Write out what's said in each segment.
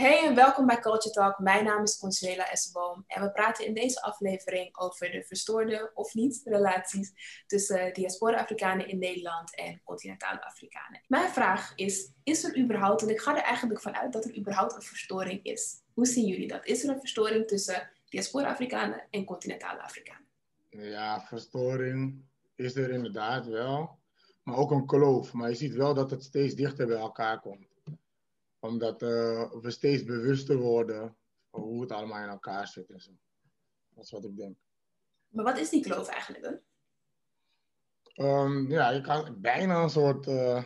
Hey en welkom bij Culture Talk. Mijn naam is Consuela Esseboom en we praten in deze aflevering over de verstoorde of niet relaties tussen diaspora-Afrikanen in Nederland en continentale Afrikanen. Mijn vraag is, is er überhaupt, en ik ga er eigenlijk vanuit dat er überhaupt een verstoring is. Hoe zien jullie dat? Is er een verstoring tussen diaspora-Afrikanen en continentale Afrikanen? Ja, verstoring is er inderdaad wel, maar ook een kloof. Maar je ziet wel dat het steeds dichter bij elkaar komt omdat uh, we steeds bewuster worden van hoe het allemaal in elkaar zit en zo. Dat is wat ik denk. Maar wat is die kloof eigenlijk dan? Um, ja, je kan bijna een soort, uh,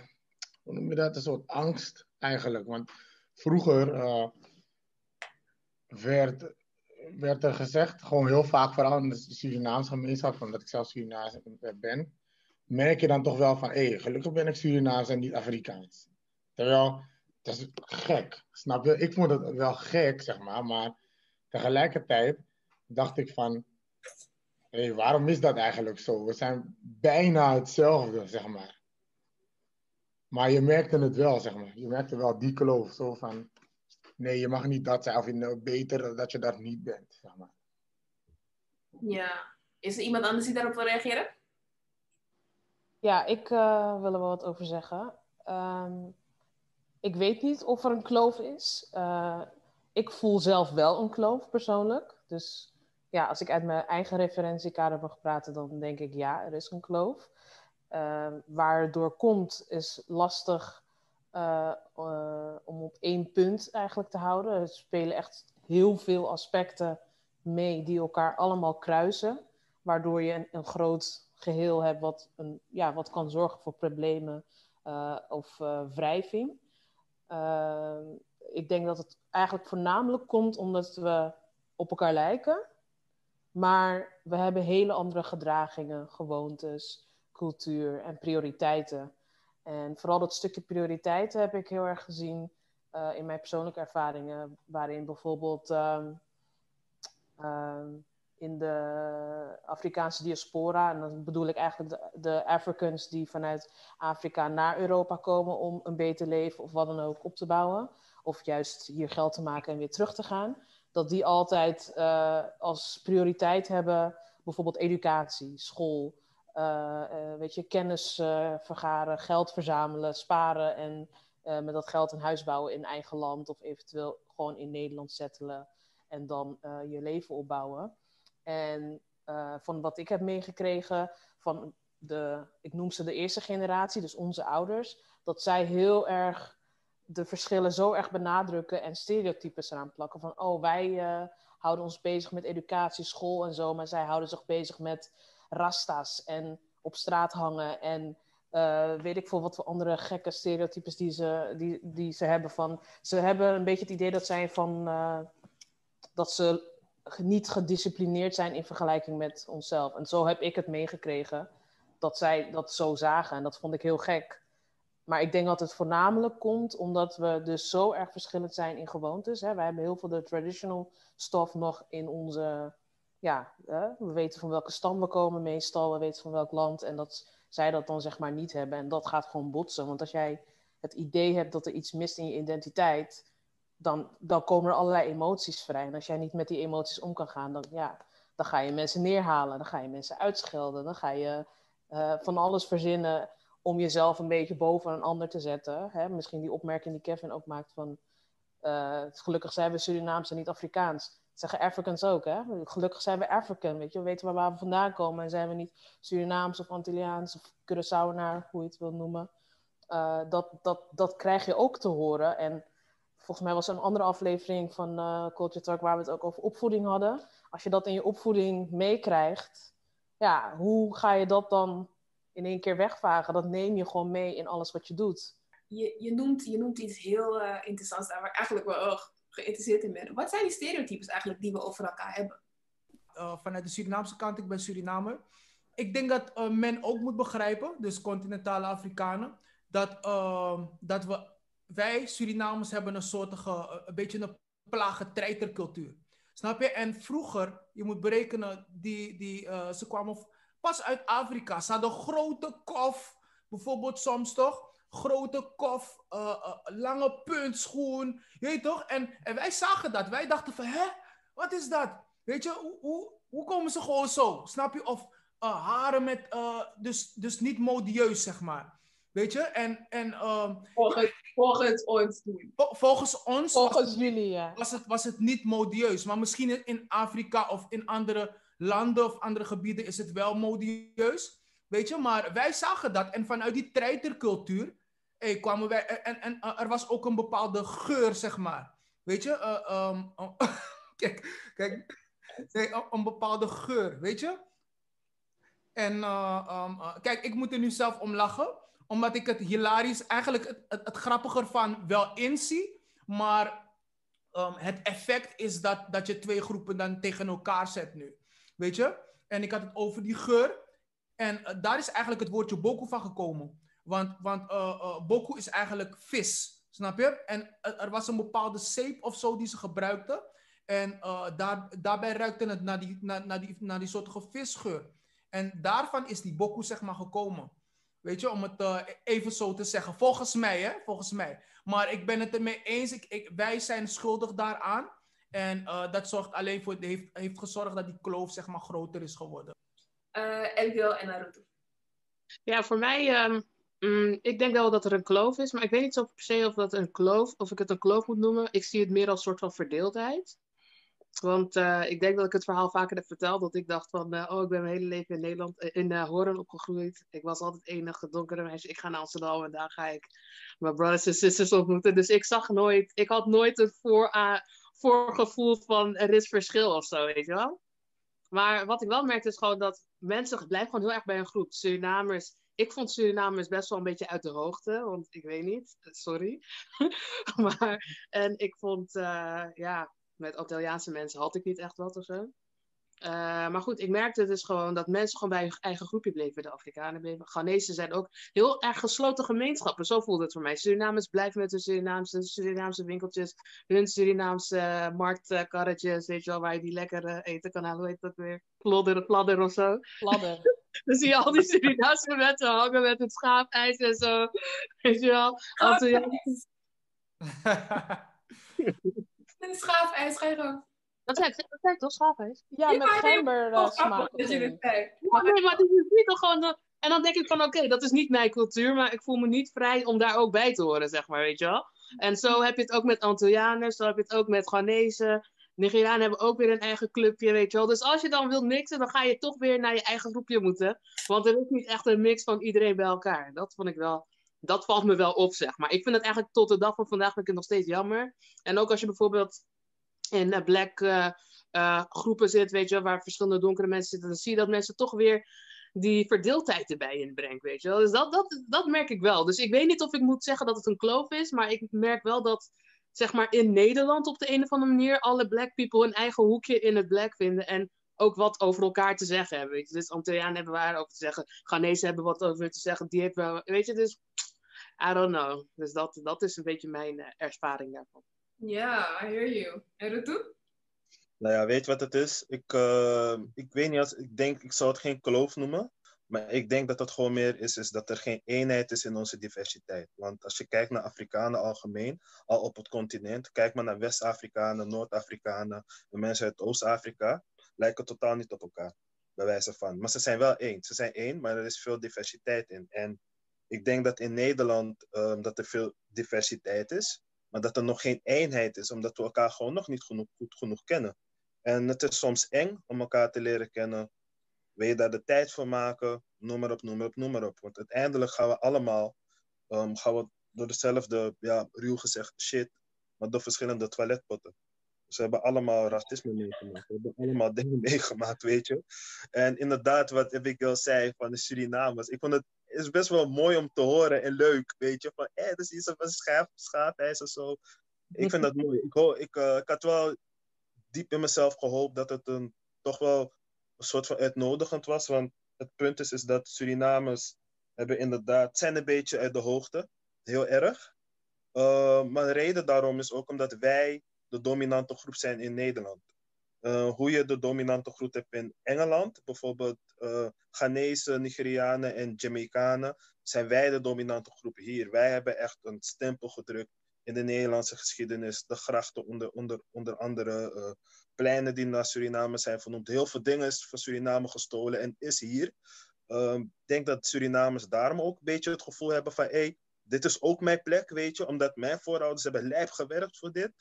hoe noem je dat, een soort angst eigenlijk. Want vroeger uh, werd, werd er gezegd, gewoon heel vaak, vooral in de Surinaamse gemeenschap, omdat ik zelf Surinaams ben, merk je dan toch wel van, hé, hey, gelukkig ben ik Surinaams en niet Afrikaans. Terwijl dat is gek, snap je? Ik vond het wel gek, zeg maar, maar tegelijkertijd dacht ik van, hé, hey, waarom is dat eigenlijk zo? We zijn bijna hetzelfde, zeg maar. Maar je merkte het wel, zeg maar. Je merkte wel die kloof, zo van, nee, je mag niet dat zijn, of je nou beter dat je dat niet bent, zeg maar. Ja. Is er iemand anders die daarop wil reageren? Ja, ik uh, wil er wel wat over zeggen. Um, ik weet niet of er een kloof is. Uh, ik voel zelf wel een kloof persoonlijk. Dus ja, als ik uit mijn eigen referentiekader mag praten, dan denk ik ja, er is een kloof. Uh, waar het door komt, is lastig uh, om op één punt eigenlijk te houden. Er spelen echt heel veel aspecten mee die elkaar allemaal kruisen. Waardoor je een, een groot geheel hebt wat, een, ja, wat kan zorgen voor problemen of wrijving. Uh, ik denk dat het eigenlijk voornamelijk komt omdat we op elkaar lijken. Maar we hebben hele andere gedragingen, gewoontes, cultuur en prioriteiten. En vooral dat stukje prioriteiten heb ik heel erg gezien uh, in mijn persoonlijke ervaringen. Waarin bijvoorbeeld um, um, in de Afrikaanse diaspora, en dan bedoel ik eigenlijk de, Africans die vanuit Afrika naar Europa komen om een beter leven of wat dan ook op te bouwen, of juist hier geld te maken en weer terug te gaan, dat die altijd uh, als prioriteit hebben bijvoorbeeld educatie, school, uh, uh, weet je, kennis vergaren, geld verzamelen, sparen en met dat geld een huis bouwen in eigen land of eventueel gewoon in Nederland settelen en dan je leven opbouwen. En uh, van wat ik heb meegekregen van de, ik noem ze de eerste generatie, dus onze ouders, dat zij heel erg de verschillen zo erg benadrukken en stereotypes eraan plakken. Van, oh, wij uh, houden ons bezig met educatie, school en zo, maar zij houden zich bezig met rasta's en op straat hangen en uh, weet ik veel wat voor andere gekke stereotypes die ze, die, die ze hebben. Van, ze hebben een beetje het idee dat zij van, dat ze niet gedisciplineerd zijn in vergelijking met onszelf. En zo heb ik het meegekregen dat zij dat zo zagen. En dat vond ik heel gek. Maar ik denk dat het voornamelijk komt omdat we dus zo erg verschillend zijn in gewoontes. Hè. Wij hebben heel veel de traditional stuff nog in onze. Ja, hè. we weten van welke stam we komen meestal. We weten van welk land. En dat zij dat dan zeg maar niet hebben. En dat gaat gewoon botsen. Want als jij het idee hebt dat er iets mist in je identiteit dan, dan komen er allerlei emoties vrij. En als jij niet met die emoties om kan gaan, dan, ja, dan ga je mensen neerhalen, dan ga je mensen uitschelden, dan ga je uh, van alles verzinnen om jezelf een beetje boven een ander te zetten. Hè? Misschien die opmerking die Kevin ook maakt van uh, gelukkig zijn we Surinaams en niet Afrikaans. Dat zeggen Africans ook, hè? Gelukkig zijn we African, weet je. We weten waar, we vandaan komen en zijn we niet Surinaams of Antilliaans of Curaçaoenaar, hoe je het wil noemen. Uh, dat, dat, dat krijg je ook te horen en volgens mij was er een andere aflevering van uh, Culture Talk waar we het ook over opvoeding hadden. Als je dat in je opvoeding meekrijgt, ja, hoe ga je dat dan in één keer wegvagen? Dat neem je gewoon mee in alles wat je doet. Je, je, noemt, je noemt iets heel uh, interessants daar waar ik eigenlijk wel erg geïnteresseerd in ben. Wat zijn die stereotypes eigenlijk die we over elkaar hebben? Uh, vanuit de Surinaamse kant, ik ben Surinamer. Ik denk dat men ook moet begrijpen, dus continentale Afrikanen, dat, dat we wij Surinamers hebben een soort een beetje een plagetreitercultuur. Snap je? En vroeger, je moet berekenen, die, die, uh, ze kwamen pas uit Afrika. Ze hadden grote kof, bijvoorbeeld soms toch? grote kof, uh, lange puntschoen. Je toch? En, en wij zagen dat. Wij dachten van, hè? Wat is dat? Weet je, hoe, hoe, hoe komen ze gewoon zo? Snap je? Of haren met, dus, dus niet modieus, zeg maar. Weet je? En, en, um, volgens, volgens ons Volgens ons. Volgens was, jullie, ja. Was het, was het niet modieus. Maar misschien in Afrika of in andere landen of andere gebieden is het wel modieus. Weet je? Maar wij zagen dat. En vanuit die treitercultuur hey, kwamen wij. En, en, er was ook een bepaalde geur, zeg maar. Weet je? Uh, um, kijk, kijk. Nee, een bepaalde geur, weet je? En uh, um, kijk, ik moet er nu zelf om lachen omdat ik het hilarisch, eigenlijk het, het, grappiger van wel inzie. Maar um, het effect is dat, dat je twee groepen dan tegen elkaar zet nu. Weet je? En ik had het over die geur. En uh, daar is eigenlijk het woordje boku van gekomen. Want, want uh, boku is eigenlijk vis. Snap je? En er was een bepaalde zeep of zo die ze gebruikten. En daar, daarbij ruikte het naar die, naar, naar die, naar die visgeur. En daarvan is die boku zeg maar gekomen. Weet je, om het uh, even zo te zeggen. Volgens mij, hè? Volgens mij. Maar ik ben het ermee eens. Ik, ik, wij zijn schuldig daaraan. En uh, dat zorgt alleen voor, heeft, heeft gezorgd dat die kloof zeg maar groter is geworden. Uh, Elvio en Naruto. Ja, voor mij, um, mm, ik denk wel dat er een kloof is. Maar ik weet niet zo per se of, dat een kloof, of ik het een kloof moet noemen. Ik zie het meer als een soort van verdeeldheid. Want uh, ik denk dat ik het verhaal vaker heb verteld. Dat ik dacht van, uh, oh, ik ben mijn hele leven in Nederland, uh, in Horen opgegroeid. Ik was altijd enige donkere meisje. Ik ga naar Amsterdam en daar ga ik mijn brothers en sisters ontmoeten. Dus ik zag nooit, ik had nooit het voor, voorgevoel van er is verschil of zo, weet je wel. Maar wat ik wel merkte is gewoon dat mensen blijven gewoon heel erg bij een groep. Surinamers, ik vond Surinamers best wel een beetje uit de hoogte, want ik weet niet, sorry. maar, en ik vond, ja, met Antilliaanse mensen had ik niet echt wat of zo. Uh, maar goed, ik merkte dus gewoon dat mensen gewoon bij hun eigen groepje bleven. De Afrikanen bleven. Ghanese zijn ook heel erg gesloten gemeenschappen. Zo voelde het voor mij. Surinamers blijven met hun Surinaamse, Surinaamse winkeltjes. Hun Surinaamse marktkarretjes. Weet je wel, waar je die lekker uh, eten kan halen. Hoe heet dat weer? Plodder, pladder of zo. Pladder. Dan zie je al die Surinaamse mensen hangen met het schaapijs en zo. Weet je wel. Antilliaanse... Een schaafijs, ga je gang. Dat zijn, dat zijn toch schaafijs? Ja, met gember uh, smaak. Dat je het zei. nee, maar het is niet toch gewoon... En dan denk ik van, oké, dat is niet mijn cultuur, maar ik voel me niet vrij om daar ook bij te horen, zeg maar, weet je wel. En zo heb je het ook met Antillianers, zo heb je het ook met Ghanese. Nigerianen hebben ook weer een eigen clubje, weet je wel. Dus als je dan wilt mixen, dan ga je toch weer naar je eigen groepje moeten. Want er is niet echt een mix van iedereen bij elkaar. Dat vond ik wel dat valt me wel op, zeg maar. Ik vind het eigenlijk tot de dag van vandaag ik het nog steeds jammer. En ook als je bijvoorbeeld in uh, black uh, uh, groepen zit, weet je, waar verschillende donkere mensen zitten, dan zie je dat mensen toch weer die verdeeldheid erbij inbrengen, weet je wel. Dus dat, dat, dat merk ik wel. Dus ik weet niet of ik moet zeggen dat het een kloof is, maar ik merk wel dat, zeg maar, in Nederland op de een of andere manier alle black people een eigen hoekje in het black vinden en ook wat over elkaar te zeggen hebben, weet je. Dus Antillianen hebben waar over te zeggen, Ghanese hebben wat over te zeggen, die hebben, weet je, dus I don't know. Dus dat, dat is een beetje mijn uh, ervaring daarvan. Ja, yeah, I hear you. En Rutu? Nou ja, weet je wat het is? Ik, uh, ik weet niet, als, ik denk, ik zou het geen kloof noemen. Maar ik denk dat het gewoon meer is, is dat er geen eenheid is in onze diversiteit. Want als je kijkt naar Afrikanen algemeen, al op het continent, kijk maar naar West-Afrikanen, Noord-Afrikanen, de mensen uit Oost-Afrika, lijken totaal niet op elkaar, bij wijze van. Maar ze zijn wel één. Ze zijn één, maar er is veel diversiteit in. En ik denk dat in Nederland um, dat er veel diversiteit is, maar dat er nog geen eenheid is, omdat we elkaar gewoon nog niet genoeg, goed genoeg kennen. En het is soms eng om elkaar te leren kennen. Wil je daar de tijd voor maken? Noem maar op, noem maar op, noem maar op. Want uiteindelijk gaan we allemaal um, gaan we door dezelfde, ja, ruw gezegd, shit, maar door verschillende toiletpotten. Ze hebben allemaal racisme meegemaakt. Ze hebben allemaal dingen meegemaakt, weet je. En inderdaad, wat Abigail zei van de Surinamers. Ik vond het is best wel mooi om te horen en leuk, weet je. Van, hé, dat is iets van schaap, schaapijs of zo. Ik vind dat mooi. Ik, ik, uh, ik had wel diep in mezelf gehoopt dat het een, toch wel een soort van uitnodigend was. Want het punt is, is dat Surinamers hebben inderdaad, zijn een beetje uit de hoogte. Heel erg. Uh, maar de reden daarom is ook omdat wij de dominante groep zijn in Nederland. uh, hoe je de dominante groep hebt in Engeland. Bijvoorbeeld uh, Ghanese, Nigerianen en Jamaicanen zijn wij de dominante groep hier. Wij hebben echt een stempel gedrukt in de Nederlandse geschiedenis. De grachten onder, onder, onder andere uh, pleinen die naar Suriname zijn vernoemd. Heel veel dingen is van Suriname gestolen en is hier. Ehm, ik denk dat Surinamers daarom ook een beetje het gevoel hebben van... Hey, dit is ook mijn plek, weet je. Omdat mijn voorouders hebben lijf gewerkt voor dit.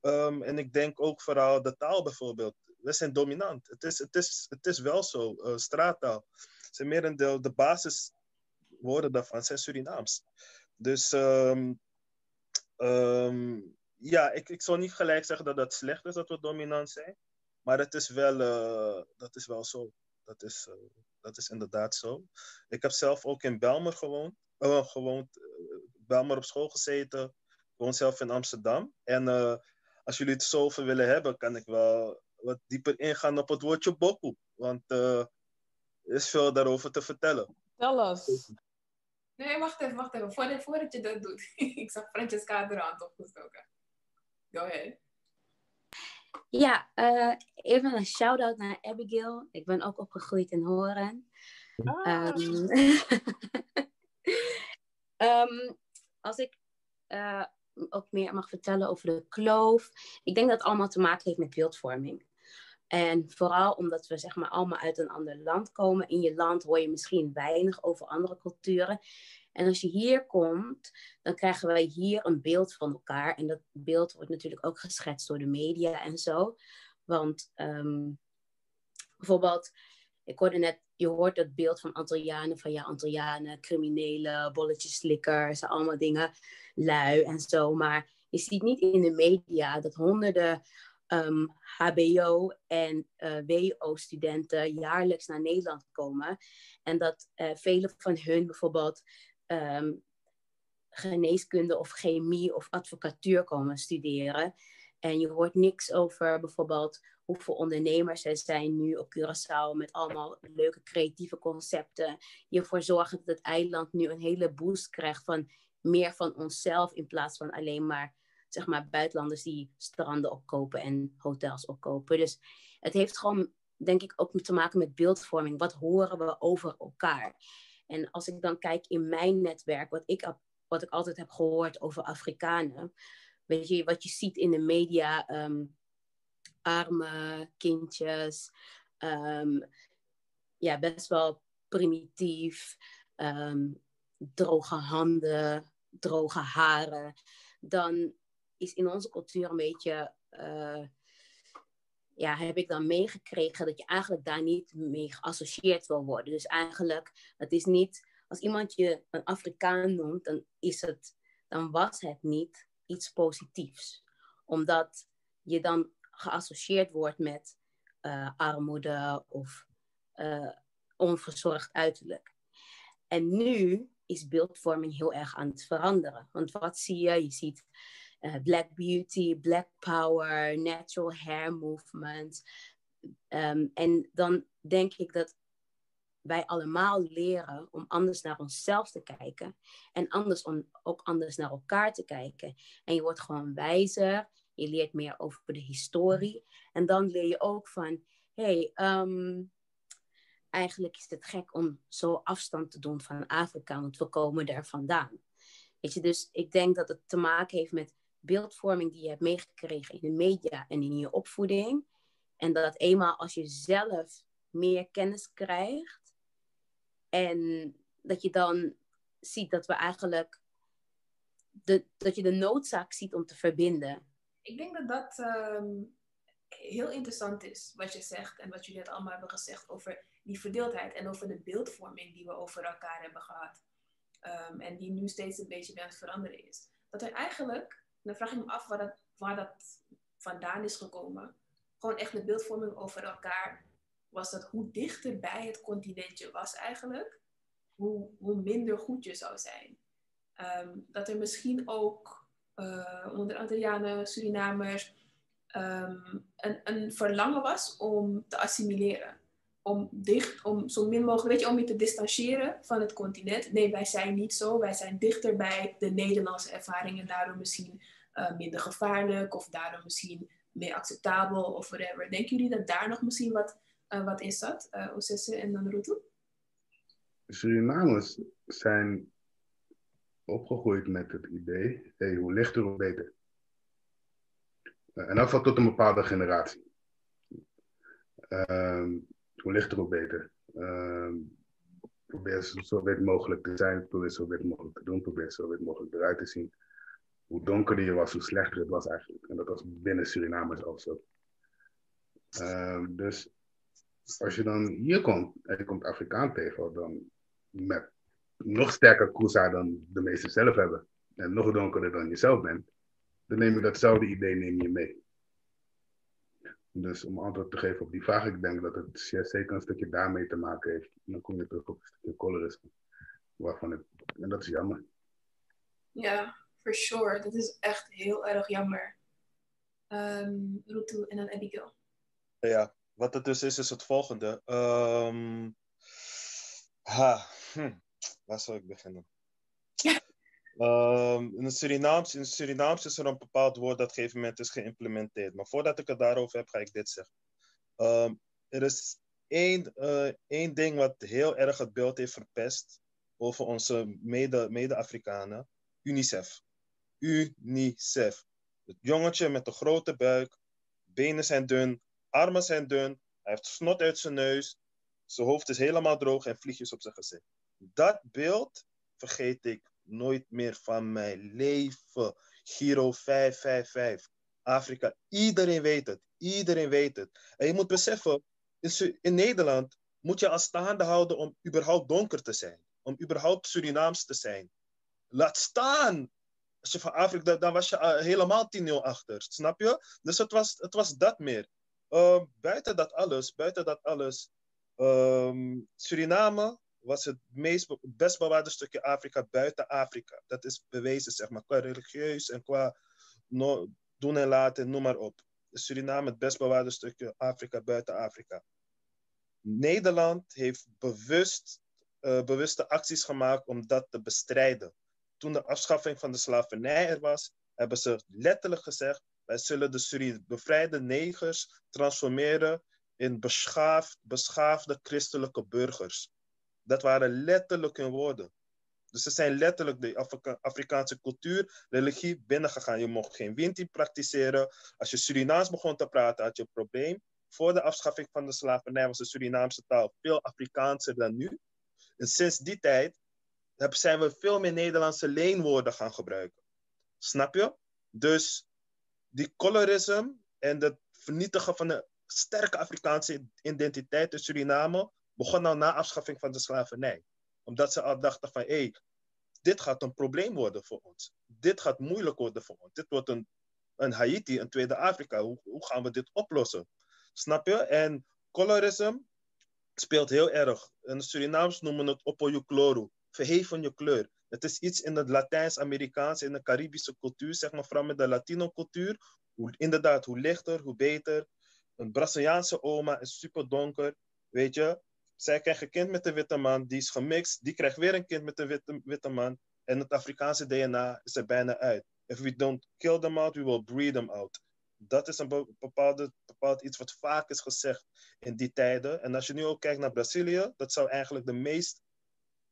Um, en ik denk ook vooral de taal bijvoorbeeld. We zijn dominant. Het is, het is, het is wel zo. Uh, straattaal. Zijn merendeel, de basiswoorden daarvan zijn Surinaams. Dus um, um, ja, ik, ik zou niet gelijk zeggen dat het slecht is dat we dominant zijn. Maar het is wel, uh, dat is wel zo. Dat is, uh, dat is inderdaad zo. Ik heb zelf ook in Belmer gewoond. Uh, gewoond Belmer op school gezeten. Ik woon zelf in Amsterdam. En als jullie het zo over willen hebben, kan ik wel wat dieper ingaan op het woordje boku. Want er is veel daarover te vertellen. Tel us. Nee, wacht even, wacht even. Voordat, voordat je dat doet. ik zag Francesca de hand opgestoken. Go ahead. Ja, uh, even een shout-out naar Abigail. Ik ben ook opgegroeid in Horen. Ah. Um, um, als ik uh, ook meer mag vertellen over de kloof. Ik denk dat het allemaal te maken heeft met beeldvorming. En vooral omdat we zeg maar allemaal uit een ander land komen. In je land hoor je misschien weinig over andere culturen. En als je hier komt, dan krijgen wij hier een beeld van elkaar. En dat beeld wordt natuurlijk ook geschetst door de media en zo. Want um, bijvoorbeeld, ik hoorde net, je hoort het beeld van Antillianen, van ja, Antillianen, criminelen, bolletjeslikkers, allemaal dingen, lui en zo. Maar je ziet niet in de media dat honderden HBO- en uh, WO-studenten jaarlijks naar Nederland komen. En dat uh, vele van hun bijvoorbeeld um, geneeskunde of chemie of advocatuur komen studeren. En je hoort niks over bijvoorbeeld hoeveel ondernemers er zijn nu op Curaçao met allemaal leuke creatieve concepten. Je ervoor zorgen dat het eiland nu een hele boost krijgt van meer van onszelf in plaats van alleen maar, zeg maar buitenlanders die stranden opkopen en hotels opkopen. Dus het heeft gewoon, denk ik, ook te maken met beeldvorming. Wat horen we over elkaar? En als ik dan kijk in mijn netwerk, wat ik, wat ik altijd heb gehoord over Afrikanen, weet je, wat je ziet in de media, um, arme kindjes, um, ja, best wel primitief, um, droge handen, droge haren, dan is in onze cultuur een beetje uh, ja, heb ik dan meegekregen dat je eigenlijk daar niet mee geassocieerd wil worden. Dus eigenlijk, het is niet, als iemand je een Afrikaan noemt, dan, is het, dan was het niet iets positiefs. Omdat je dan geassocieerd wordt met uh, armoede of uh, onverzorgd uiterlijk. En nu is beeldvorming heel erg aan het veranderen. Want wat zie je? Je ziet uh, Black Beauty, Black Power, Natural Hair Movement. Um, en dan denk ik dat wij allemaal leren om anders naar onszelf te kijken. En anders om ook anders naar elkaar te kijken. En je wordt gewoon wijzer. Je leert meer over de historie. En dan leer je ook van, hey, um, eigenlijk is het gek om zo afstand te doen van Afrika, want we komen daar vandaan. Weet je, dus ik denk dat het te maken heeft met beeldvorming die je hebt meegekregen in de media en in je opvoeding. En dat eenmaal als je zelf meer kennis krijgt en dat je dan ziet dat we eigenlijk de, dat je de noodzaak ziet om te verbinden. Ik denk dat dat um, heel interessant is wat je zegt en wat jullie net allemaal hebben gezegd over die verdeeldheid en over de beeldvorming die we over elkaar hebben gehad. Um, en die nu steeds een beetje aan het veranderen is. Dat er eigenlijk dan vraag ik me af waar dat, vandaan is gekomen. Gewoon echt de beeldvorming over elkaar. Was dat hoe dichter bij het continent je was eigenlijk, hoe, hoe minder goed je zou zijn. Ehm, dat er misschien ook uh, onder Antillianen, Surinamers, ehm, een, een verlangen was om te assimileren om dicht, om zo min mogelijk, weet je, om je te distancieren van het continent. Nee, wij zijn niet zo. Wij zijn dichter bij de Nederlandse ervaringen, daardoor misschien uh, minder gevaarlijk of daardoor misschien meer acceptabel of whatever. Denken jullie dat daar nog misschien wat, uh, wat in zat? Uh, Osisse en dan Rutu? Surinamers zijn opgegroeid met het idee, hey, hoe lichter hoe beter. En dat valt tot een bepaalde generatie. Uh, hoe lichter hoe beter. Uh, probeer zo wit mogelijk te zijn, probeer zo wit mogelijk te doen, probeer zo wit mogelijk eruit te zien. Hoe donkerder je was, hoe slechter het was eigenlijk. En dat was binnen Surinamers ook zo. Uh, dus als je dan hier komt en je komt Afrikaan tegen, dan met nog sterker Kusa dan de meesten zelf hebben. En nog donkerder dan je zelf bent. Dan neem je datzelfde idee neem je mee. Dus om antwoord te geven op die vraag, ik denk dat het zeker een stukje daarmee te maken heeft. En dan kom je terug op een stukje colorisme. Waarvan het, en dat is jammer. Ja, for sure. Dat is echt heel erg jammer. Um, Rutu en dan Abigail. Ja, wat het dus is, is het volgende. Um, ha, hm, waar zal ik beginnen? Um, in, het Surinaams, is er een bepaald woord dat op een gegeven moment is geïmplementeerd. Maar voordat ik het daarover heb, ga ik dit zeggen. Um, er is één, uh, één ding wat heel erg het beeld heeft verpest over onze mede-Afrikanen. Mede UNICEF. UNICEF. Het jongetje met de grote buik, benen zijn dun, armen zijn dun, hij heeft snot uit zijn neus, zijn hoofd is helemaal droog en vliegjes op zijn gezicht. Dat beeld vergeet ik nooit meer van mijn leven. Giro 555. Afrika. Iedereen weet het. Iedereen weet het. En je moet beseffen, in, in Nederland moet je als staande houden om überhaupt donker te zijn. Om überhaupt Surinaams te zijn. Laat staan! Als je van Afrika, dan was je uh, helemaal 10-0 achter. Snap je? Dus het was, het was dat meer. Uh, buiten dat alles, buiten dat alles. Um, Suriname was het meest, best bewaarde stukje Afrika buiten Afrika. Dat is bewezen, zeg maar, qua religieus en qua doen en laten, noem maar op. Suriname het best bewaarde stukje Afrika buiten Afrika. Nederland heeft bewust, uh, bewuste acties gemaakt om dat te bestrijden. Toen de afschaffing van de slavernij er was, hebben ze letterlijk gezegd: wij zullen de Surin bevrijde negers transformeren in beschaafd, beschaafde christelijke burgers. Dat waren letterlijk hun woorden. Dus ze zijn letterlijk de Afrika Afrikaanse cultuur, religie binnengegaan. Je mocht geen winti praktiseren. Als je Surinaams begon te praten, had je een probleem. Voor de afschaffing van de slavernij was de Surinaamse taal veel Afrikaanser dan nu. En sinds die tijd zijn we veel meer Nederlandse leenwoorden gaan gebruiken. Snap je? Dus die colorisme en het vernietigen van de sterke Afrikaanse identiteit in Suriname begon nou na afschaffing van de slavernij. Omdat ze al dachten van, hé, hey, dit gaat een probleem worden voor ons. Dit gaat moeilijk worden voor ons. Dit wordt een, een Haiti, een tweede Afrika. Hoe, hoe gaan we dit oplossen? Snap je? En colorisme speelt heel erg. In Surinaams noemen het opoyucloro. Verheven je kleur. Het is iets in het Latijns-Amerikaans, in de Caribische cultuur, zeg maar, vooral met de Latino-cultuur. Inderdaad, hoe lichter, hoe beter. Een Braziliaanse oma is super donker, weet je. Zij krijgt een kind met een witte man, die is gemixt, die krijgt weer een kind met een witte, man. En het Afrikaanse DNA is er bijna uit. If we don't kill them out, we will breed them out. Dat is een bepaald iets wat vaak is gezegd in die tijden. En als je nu ook kijkt naar Brazilië, dat zou eigenlijk de meest,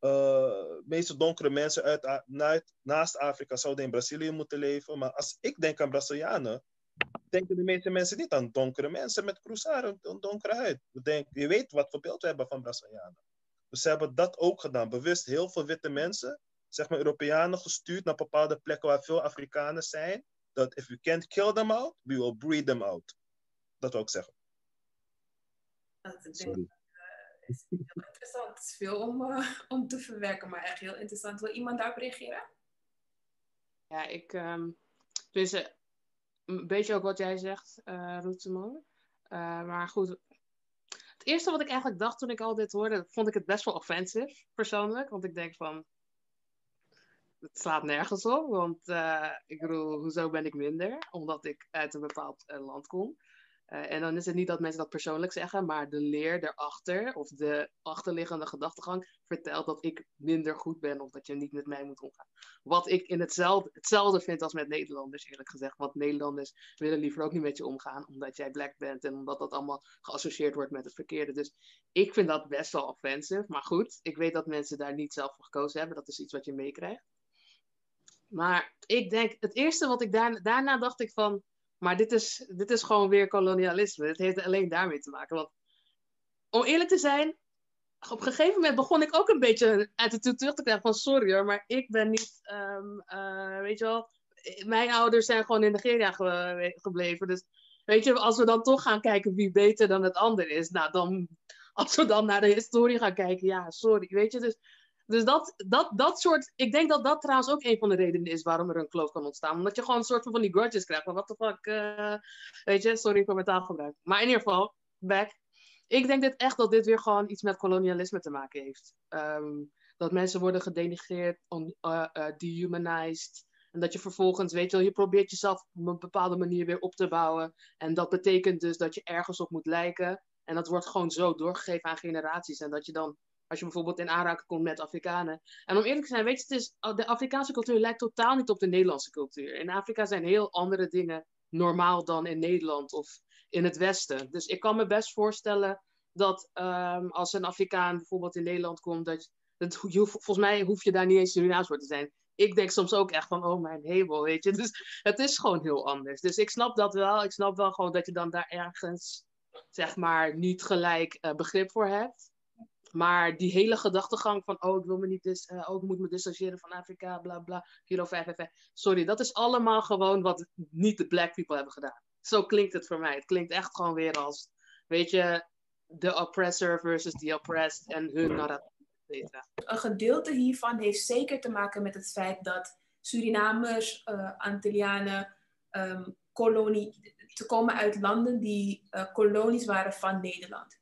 uh, meeste donkere mensen uit, naast Afrika zouden in Brazilië moeten leven. Maar als ik denk aan Brazilianen, denken de meeste mensen niet aan donkere mensen met cruzaar, een donkere huid. We denken, je weet wat voor beeld we hebben van Brazilianen. Dus ze hebben dat ook gedaan. Bewust heel veel witte mensen, zeg maar Europeanen, gestuurd naar bepaalde plekken waar veel Afrikanen zijn. Dat if we can't kill them out, we will breed them out. Dat wil ik zeggen. Dat is, Sorry. Uh, is heel interessant. Het is veel om, uh, om te verwerken, maar echt heel interessant. Wil iemand daarop reageren? Ja, ik. Um, dus een beetje ook wat jij zegt, uh, Roeteman. Uh, maar goed, het eerste wat ik eigenlijk dacht toen ik al dit hoorde, vond ik het best wel offensive, persoonlijk. Want ik denk van, het slaat nergens op. Want uh, ik bedoel, hoezo ben ik minder? Omdat ik uit een bepaald land kom. Eh, en dan is het niet dat mensen dat persoonlijk zeggen, maar de leer erachter of de achterliggende gedachtegang vertelt dat ik minder goed ben of dat je niet met mij moet omgaan. Wat ik in hetzelfde, hetzelfde vind als met Nederlanders, eerlijk gezegd. Want Nederlanders willen liever ook niet met je omgaan, omdat jij black bent en omdat dat allemaal geassocieerd wordt met het verkeerde. Dus ik vind dat best wel offensive. Maar goed, ik weet dat mensen daar niet zelf voor gekozen hebben. Dat is iets wat je meekrijgt. Maar ik denk, het eerste wat ik daarna dacht ik van maar dit is, dit is gewoon weer kolonialisme. Het heeft alleen daarmee te maken. Want om eerlijk te zijn, op een gegeven moment begon ik ook een beetje attitude terug te krijgen van sorry hoor, maar ik ben niet, um, uh, weet je wel, mijn ouders zijn gewoon in Nigeria ge gebleven. Dus weet je, als we dan toch gaan kijken wie beter dan het ander is, nou dan, als we dan naar de historie gaan kijken, ja, sorry, weet je. Dus dus dat, dat, dat soort. Ik denk dat dat trouwens ook een van de redenen is waarom er een kloof kan ontstaan. Omdat je gewoon een soort van, van die grudges krijgt. Van wat de fuck. Uh, weet je, sorry voor mijn taalgebruik. Maar in ieder geval, back. Ik denk dit echt dat dit weer gewoon iets met kolonialisme te maken heeft. Um, dat mensen worden gedenigreerd, on, uh, uh, dehumanized. En dat je vervolgens, weet je wel, je probeert jezelf op een bepaalde manier weer op te bouwen. En dat betekent dus dat je ergens op moet lijken. En dat wordt gewoon zo doorgegeven aan generaties. En dat je dan als je bijvoorbeeld in aanraking komt met Afrikanen. En om eerlijk te zijn, weet je, het is, de Afrikaanse cultuur lijkt totaal niet op de Nederlandse cultuur. In Afrika zijn heel andere dingen normaal dan in Nederland of in het Westen. Dus ik kan me best voorstellen dat um, als een Afrikaan bijvoorbeeld in Nederland komt, dat, dat je, volgens mij hoef je daar niet eens Surinaams voor te zijn. Ik denk soms ook echt van, oh mijn hemel, weet je. Dus het is gewoon heel anders. Dus ik snap dat wel. Ik snap wel gewoon dat je dan daar ergens, zeg maar, niet gelijk uh, begrip voor hebt. Maar die hele gedachtegang van, oh, ik wil me niet, uh, oh, ik moet me distancieren van Afrika, bla bla, Kilo 5, Sorry, dat is allemaal gewoon wat niet de black people hebben gedaan. Zo klinkt het voor mij. Het klinkt echt gewoon weer als, weet je, de oppressor versus the oppressed en hun narratief. Een gedeelte hiervan heeft zeker te maken met het feit dat Surinamers, uh, Antillianen, um, kolonie, te komen uit landen die uh, kolonies waren van Nederland.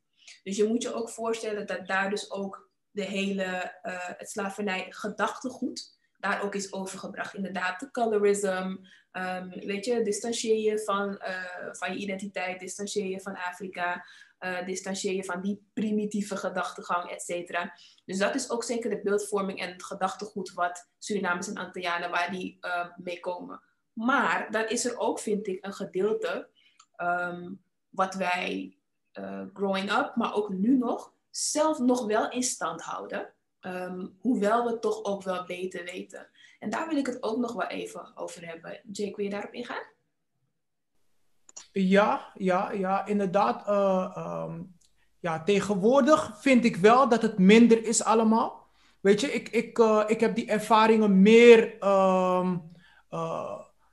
Dus je moet je ook voorstellen dat daar dus ook de hele, uh, het slavernij gedachtegoed daar ook is overgebracht. Inderdaad, de colorism, um, weet je, distancieer je van, uh, van je identiteit, distancieer je van Afrika, uh, distancieer je van die primitieve gedachtegang, et cetera. Dus dat is ook zeker de beeldvorming en het gedachtegoed wat Surinamers en Antillianen, waar die uh, mee komen. Maar dan is er ook, vind ik, een gedeelte um, wat wij uh, growing up, maar ook nu nog, zelf nog wel in stand houden. Um, hoewel we toch ook wel beter weten. En daar wil ik het ook nog wel even over hebben. Jake, wil je daarop ingaan? Ja, ja, ja, inderdaad. Uh, um, ja, tegenwoordig vind ik wel dat het minder is allemaal. Weet je, ik, ik, uh, ik heb die ervaringen meer um,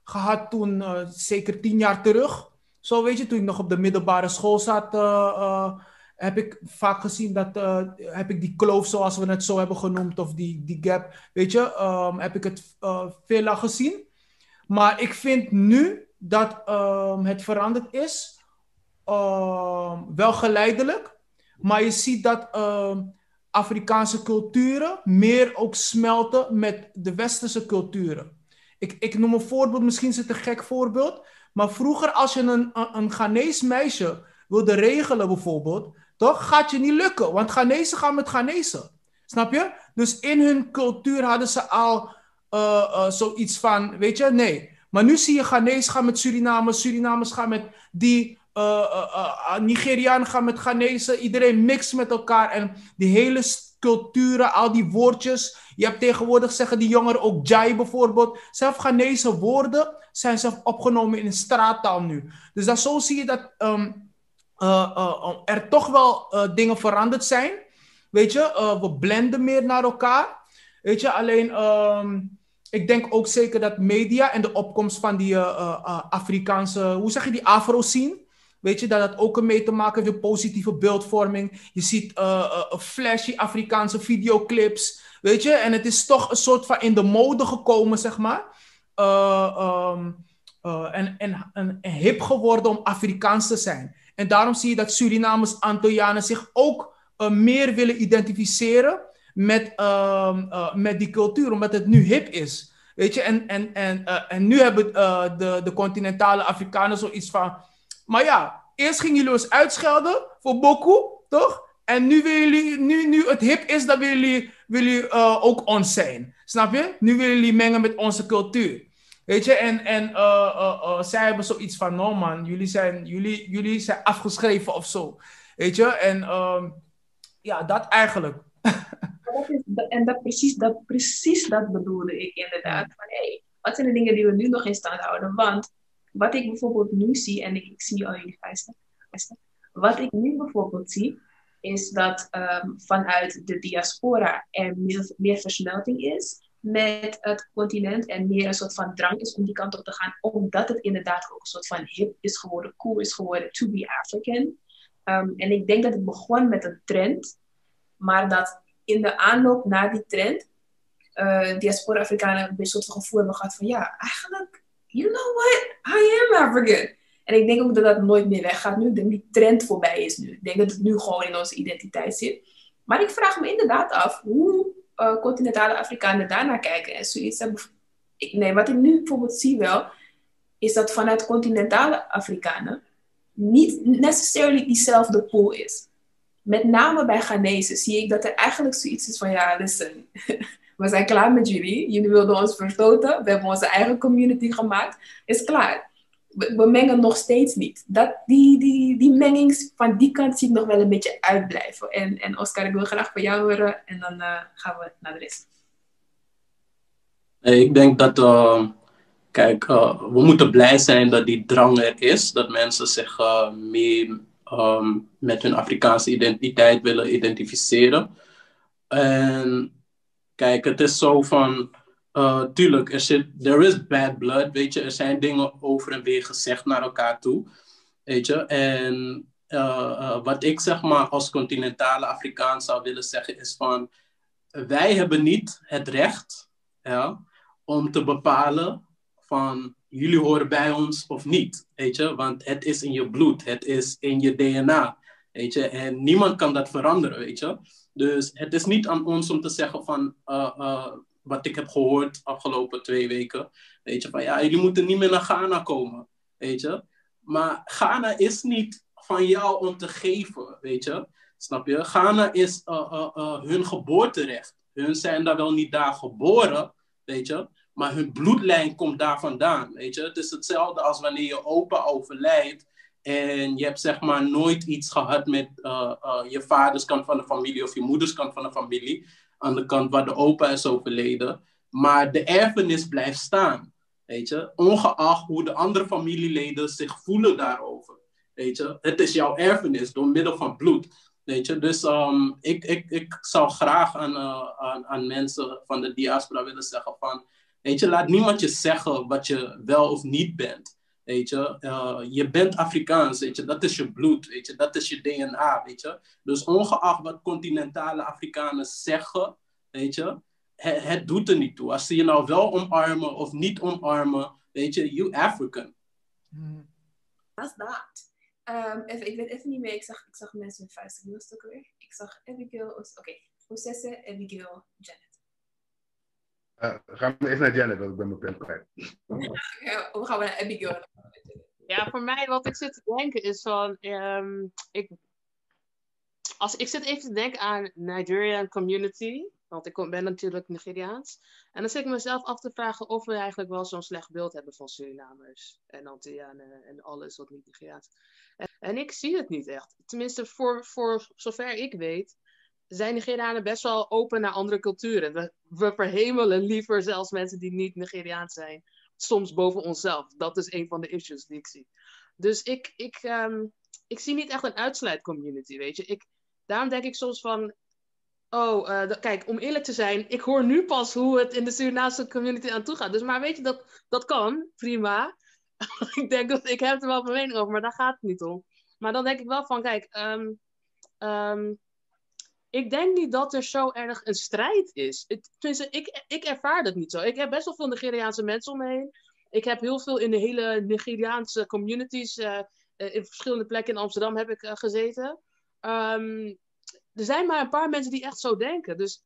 gehad toen, zeker tien jaar terug. Zo weet je, toen ik nog op de middelbare school zat, uh, uh, heb ik vaak gezien dat, uh, heb ik die kloof zoals we het zo hebben genoemd, of die, die gap, weet je, um, heb ik het veel gezien. Maar ik vind nu dat um, het veranderd is, um, wel geleidelijk, maar je ziet dat Afrikaanse culturen meer ook smelten met de westerse culturen. Ik, ik noem een voorbeeld, misschien is het een gek voorbeeld, maar vroeger, als je een, een, Ghanese meisje wilde regelen, bijvoorbeeld, toch, gaat je niet lukken. Want Ghanese gaan met Ghanese. Snap je? Dus in hun cultuur hadden ze al uh, uh, zoiets van, weet je, nee. Maar nu zie je Ghanese gaan met Surinamers, Surinamers gaan met die, Nigerianen gaan met Ghanese. Iedereen mixt met elkaar. En die hele culturen, al die woordjes. Je hebt tegenwoordig, zeggen die jongeren ook Jai bijvoorbeeld. Zelf Ghanese woorden zijn zelf opgenomen in straattaal nu. Dus dat, zo zie je dat uh, er toch wel dingen veranderd zijn. Weet je, we blenden meer naar elkaar. Weet je, alleen um, ik denk ook zeker dat media en de opkomst van die Afrikaanse, hoe zeg je die afro-scene, Weet je, dat dat ook mee te maken heeft met positieve beeldvorming. Je ziet uh, uh, flashy Afrikaanse videoclips. Weet je, en het is toch een soort van in de mode gekomen, zeg maar. Uh, en, en, en, en, hip geworden om Afrikaans te zijn. En daarom zie je dat Surinamers, Antillianen zich ook meer willen identificeren met, ehm, met die cultuur, omdat het nu hip is. Weet je, en, en, en, en nu hebben de, de continentale Afrikanen zoiets van maar ja, eerst gingen jullie ons uitschelden voor Boku, toch? En nu willen jullie, nu, nu het hip is, dan willen jullie, willen jullie eh, ook ons zijn. Snap je? Nu willen jullie mengen met onze cultuur. Weet je, en, en uh, uh, zij hebben zoiets van, no man, jullie zijn, jullie, jullie zijn afgeschreven of zo. Weet je, en ehm, ja, dat eigenlijk. Dat is, en dat precies, dat precies dat bedoelde ik inderdaad. Van, hey, wat zijn de dingen die we nu nog in stand houden? Want wat ik bijvoorbeeld nu zie, en ik, zie al jullie vuisten, wat ik nu bijvoorbeeld zie, is dat um, vanuit de diaspora er meer, versmelting is met het continent en meer een soort van drang is om die kant op te gaan, omdat het inderdaad ook een soort van hip is geworden, cool is geworden, to be African. Um, en ik denk dat het begon met een trend, maar dat in de aanloop naar die trend, uh, diaspora-Afrikanen een soort van gevoel hebben gehad van ja, eigenlijk, you know what, I am African. En ik denk ook dat dat nooit meer weggaat nu. Ik denk die trend voorbij is nu. Ik denk dat het nu gewoon in onze identiteit zit. Maar ik vraag me inderdaad af hoe uh, continentale Afrikanen daarnaar kijken. En zoiets hebben. Ik, nee, wat ik nu bijvoorbeeld zie wel, is dat vanuit continentale Afrikanen niet necessarily diezelfde pool is. Met name bij Ghanese zie ik dat er eigenlijk zoiets is van, ja, listen, we zijn klaar met jullie. Jullie wilden ons verstoten. We hebben onze eigen community gemaakt. Is klaar we, mengen nog steeds niet. Dat, die, die, die menging van die kant zie ik nog wel een beetje uitblijven. En, en Oscar, ik wil graag van jou horen en dan uh, gaan we naar de rest. Ik denk dat, uh, kijk, uh, we moeten blij zijn dat die drang er is. Dat mensen zich meer um, met hun Afrikaanse identiteit willen identificeren. En kijk, het is zo van uh, tuurlijk, er zit, there is bad blood, weet je. Er zijn dingen over en weer gezegd naar elkaar toe, weet je. En uh, uh, wat ik zeg maar als continentale Afrikaan zou willen zeggen is van... Wij hebben niet het recht om te bepalen van jullie horen bij ons of niet, weet je. Want het is in je bloed, het is in je DNA, weet je. En niemand kan dat veranderen, weet je. Dus het is niet aan ons om te zeggen van wat ik heb gehoord afgelopen twee weken. Weet je, van ja, jullie moeten niet meer naar Ghana komen. Weet je. Maar Ghana is niet van jou om te geven, weet je. Snap je? Ghana is uh, hun geboorterecht. Hun zijn daar wel niet daar geboren, weet je. Maar hun bloedlijn komt daar vandaan, weet je. Het is hetzelfde als wanneer je opa overlijdt. En je hebt zeg maar nooit iets gehad met je vaderskant van de familie of je moederskant van de familie aan de kant waar de opa is overleden. Maar de erfenis blijft staan. Weet je? Ongeacht hoe de andere familieleden zich voelen daarover. Weet je? Het is jouw erfenis door middel van bloed. Weet je? Dus um, ik, ik, ik zou graag aan, uh, aan, aan mensen van de diaspora willen zeggen van... Weet je, laat niemand je zeggen wat je wel of niet bent. Weet je, uh, je bent Afrikaans, weet je, dat is je bloed, weet je, dat is je DNA, weet je. Dus ongeacht wat continentale Afrikanen zeggen, weet je, het, het doet er niet toe. Als ze je nou wel omarmen of niet omarmen, weet je, you African. Hmm. That's that. Um, even, ik weet even niet meer, ik zag, ik zag mensen met vuisten. Wie was het ook weer? Ik zag Abigail, oké, okay. Processe, Abigail, Janet. Uh, gaan we even naar Janet, want ik ben mijn pen kwijt. ja, hoe gaan we naar Abigail? Ja, voor mij wat ik zit te denken is van, um, ik, als, ik zit even te denken aan Nigerian community, want ik ben natuurlijk Nigeriaans. En dan zit ik mezelf af te vragen of we eigenlijk wel zo'n slecht beeld hebben van Surinamers en Antillianen en alles wat niet Nigeriaans en, en ik zie het niet echt. Tenminste, voor, voor zover ik weet, zijn Nigerianen best wel open naar andere culturen. We, we verhemelen liever zelfs mensen die niet Nigeriaans zijn. Soms boven onszelf. Dat is een van de issues die ik zie. Dus ik, ik, um, ik zie niet echt een uitsluitcommunity, weet je. Ik, daarom denk ik soms van... Oh, uh, kijk, om eerlijk te zijn, ik hoor nu pas hoe het in de Surinaamse community aan toe gaat. Dus, maar weet je, dat, dat kan, prima. ik denk dat ik heb er wel mijn mening over, maar daar gaat het niet om. Maar dan denk ik wel van, kijk, um, ik denk niet dat er zo erg een strijd is. Tenminste, ik, ik ervaar dat niet zo. Ik heb best wel veel Nigeriaanse mensen om me heen. Ik heb heel veel in de hele Nigeriaanse communities, uh, in verschillende plekken in Amsterdam heb ik uh, gezeten. Um, er zijn maar een paar mensen die echt zo denken. Dus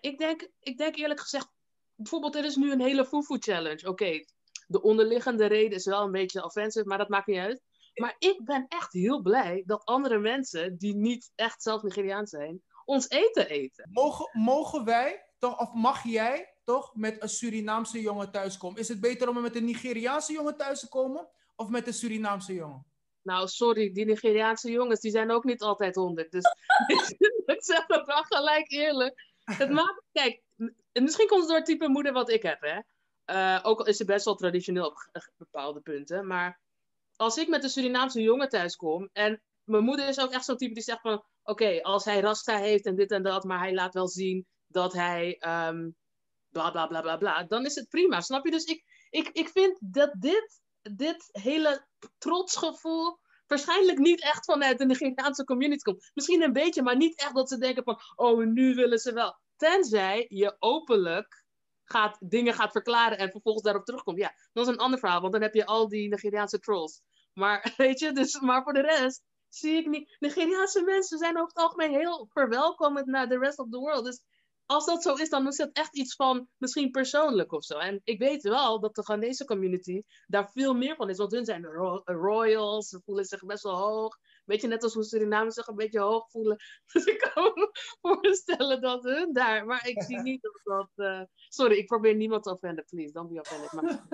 ik, denk, ik denk eerlijk gezegd, bijvoorbeeld er is nu een hele fufu challenge. Oké, de onderliggende reden is wel een beetje offensive, maar dat maakt niet uit. Maar ik ben echt heel blij dat andere mensen die niet echt zelf Nigeriaans zijn, ons eten eten. Mogen, mogen wij, toch, of mag jij toch met een Surinaamse jongen thuiskomen? Is het beter om met een Nigeriaanse jongen thuis te komen of met een Surinaamse jongen? Nou, sorry, die Nigeriaanse jongens, die zijn ook niet altijd honderd. Dus ik zeg het wel gelijk eerlijk. Het maakt, kijk, misschien komt het door het type moeder wat ik heb, hè. Eh, ook al is ze best wel traditioneel op bepaalde punten. Maar als ik met een Surinaamse jongen thuis kom en mijn moeder is ook echt zo'n type die zegt van, oké, als hij rasta heeft en dit en dat, maar hij laat wel zien dat hij ehm, bla bla bla bla bla, dan is het prima, snap je? Dus ik, ik, ik vind dat dit, dit hele trotsgevoel waarschijnlijk niet echt vanuit de Nigeriaanse community komt. Misschien een beetje, maar niet echt dat ze denken van, oh, nu willen ze wel. Tenzij je openlijk gaat, dingen gaat verklaren en vervolgens daarop terugkomt. Ja, dat is een ander verhaal, want dan heb je al die Nigeriaanse trolls. Maar weet je, dus, maar voor de rest zie ik niet. Nigeriaanse mensen zijn over het algemeen heel verwelkomend naar de rest of the world. Dus als dat zo is, dan is het echt iets van misschien persoonlijk of zo. En ik weet wel dat de Ghanese community daar veel meer van is. Want hun zijn ro- royals, ze voelen zich best wel hoog. Weet je, net als hoe Surinamers zich een beetje hoog voelen. Dus ik kan me voorstellen dat hun daar... Maar ik zie niet dat dat... eh, Sorry, ik probeer niemand te offenden, please. Don't be offended. Maar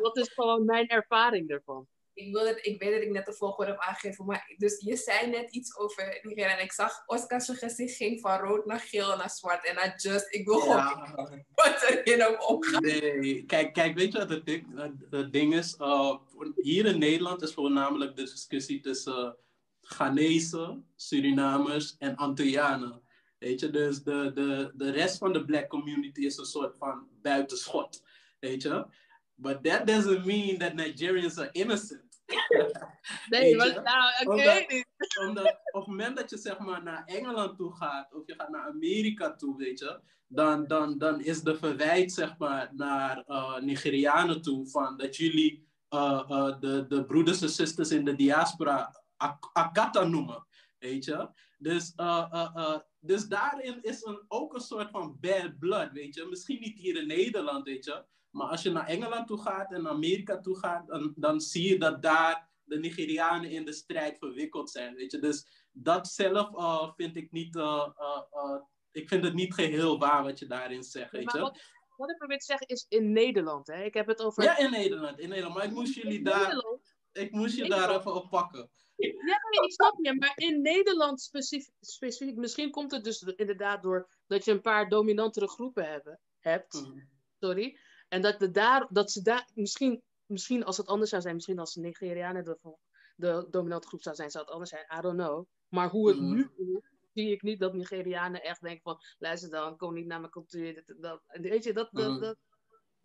dat is gewoon mijn ervaring ervan. Ik, wil ik weet dat ik net de volgorde heb aangegeven, maar dus je zei net iets over Nigeria en ik zag Oscar's gezicht ging van rood naar geel naar zwart en naar just. Ik wil gewoon wat er in hem omgaat. Nee, kijk, kijk, weet je wat het ding, het- ding is? Uh, hier in Nederland is voornamelijk de discussie tussen Ghanese, Surinamers en Antillianen. Weet je, dus de, de, de rest van de black community is een soort van buitenschot. Weet je? But that doesn't mean that Nigerians are innocent. Nee, maar nou, ik Omdat- op het moment dat je zeg maar naar Engeland toe gaat, of je gaat naar Amerika toe, weet je, dan, dan, dan is de verwijt zeg maar naar eh, Nigerianen toe van dat jullie eh, eh, de, de broeders en zusters in de diaspora Ak- Akata noemen, weet je. Dus, dus daarin is een, ook een soort van bad blood, weet je. Misschien niet hier in Nederland, weet je. Maar als je naar Engeland toe gaat en Amerika toe gaat, dan, dan zie je dat daar de Nigerianen in de strijd verwikkeld zijn, weet je. Dus dat zelf eh, vind ik niet, eh, eh, ik vind het niet geheel waar wat je daarin zegt, weet Maar je. wat, wat ik probeer te zeggen is in Nederland. Hè? Ik heb het over... Ja, in Nederland, in Nederland. Maar ik moest jullie daar, Nederland. ik moest je Nederland. daar even op pakken. Ja, nee, ik snap je, maar in Nederland specifiek, specifiek, misschien komt het dus inderdaad door dat je een paar dominantere groepen hebben, hebt, Mhm. sorry, en dat, de daar, dat ze daar, misschien, misschien als het anders zou zijn, misschien als Nigerianen de, de dominante groep zou zijn, zou het anders zijn, I don't know. Maar hoe het Mhm. nu is, zie ik niet dat Nigerianen echt denken van, luister dan, kom niet naar mijn cultuur, dit dat. Weet je, dat, dat, Mhm. dat,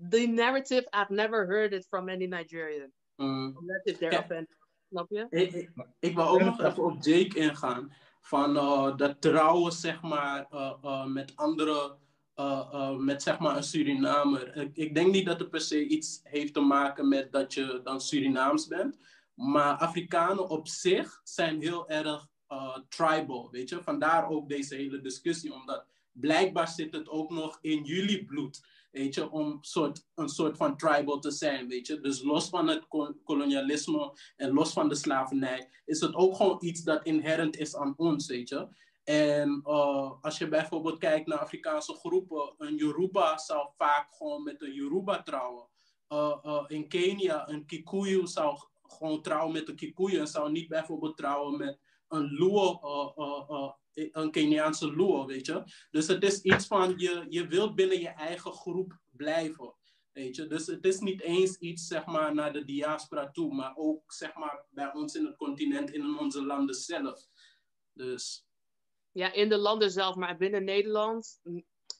the narrative, I've never heard it from any Nigerian. Mm. Unless if they're Ja. offended. Snap je? Ik, ik, ik wil ook nog even op Jake ingaan. Van eh, dat trouwen, zeg maar, eh, eh, met andere, eh, eh, met zeg maar een Surinamer. Ik, ik denk niet dat het per se iets heeft te maken met dat je dan Surinaams bent. Maar Afrikanen op zich zijn heel erg eh, tribal, weet je. Vandaar ook deze hele discussie, omdat blijkbaar zit het ook nog in jullie bloed. Weet je, om soort, een soort van tribal te zijn, weet je. Dus los van het ko- kolonialisme en los van de slavernij, is het ook gewoon iets dat inherent is aan ons, weet je. En eh, als je bijvoorbeeld kijkt naar Afrikaanse groepen, een Yoruba zou vaak gewoon met een Yoruba trouwen. Eh, eh, in Kenia, een Kikuyu zou gewoon trouwen met een Kikuyu en zou niet bijvoorbeeld trouwen met een Luo, een Keniaanse Luo, weet je. Dus het is iets van, je, je wilt binnen je eigen groep blijven. Weet je? Dus het is niet eens iets zeg maar, naar de diaspora toe, maar ook zeg maar, bij ons in het continent, in onze landen zelf. Dus Ja, in de landen zelf, maar binnen Nederland,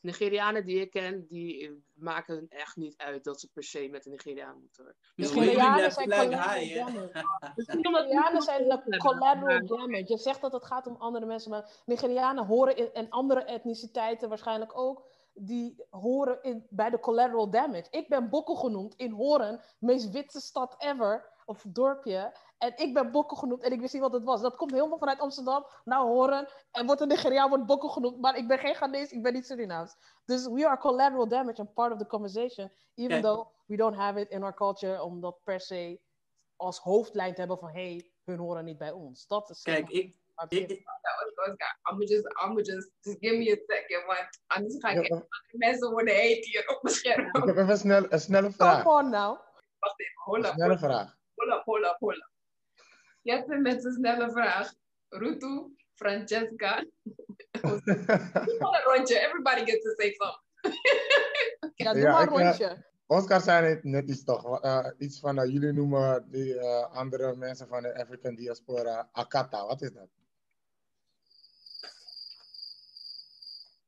Nigerianen die ik ken, die eh, maken echt niet uit dat ze per se met een Nigeriaan moeten. Misschien Nigerianen zijn collateral Nigerianen zijn collateral damage. Je zegt dat het gaat om andere mensen, maar Nigerianen horen in, en andere etniciteiten waarschijnlijk ook, die horen in, bij de collateral damage. Ik ben Bokkel genoemd in Horen, meest witte stad ever, of dorpje. En ik ben Bokkel genoemd en ik wist niet wat het was. Dat komt helemaal vanuit Amsterdam naar Horen en wordt een Nigeriaan, wordt Bokkel genoemd. Maar ik ben geen Ghanese, ik ben niet Surinaams. Dus we are collateral damage and part of the conversation, even though we don't have it in our culture, om dat per se als hoofdlijn te hebben van hé, hey, hun horen niet bij ons. Dat is Kijk, ik, ik, ik, Oscar, I'm just, I'm just, just give me a second, want anders ga ik mensen worden heet hier op mijn scherm. Ik heb even een, snel, een snelle vraag. on nou. Wacht even, hold Een snelle vraag. up, hold up. Je hebt een met een snelle vraag. Rutu, Francesca. Doe maar een rondje, everybody gets to say something. Ja, doe Ja, maar een eh, rondje. Oscar zei net, net iets toch. eh, iets van, eh, jullie noemen die eh, andere mensen van de African diaspora Akata. Wat is dat?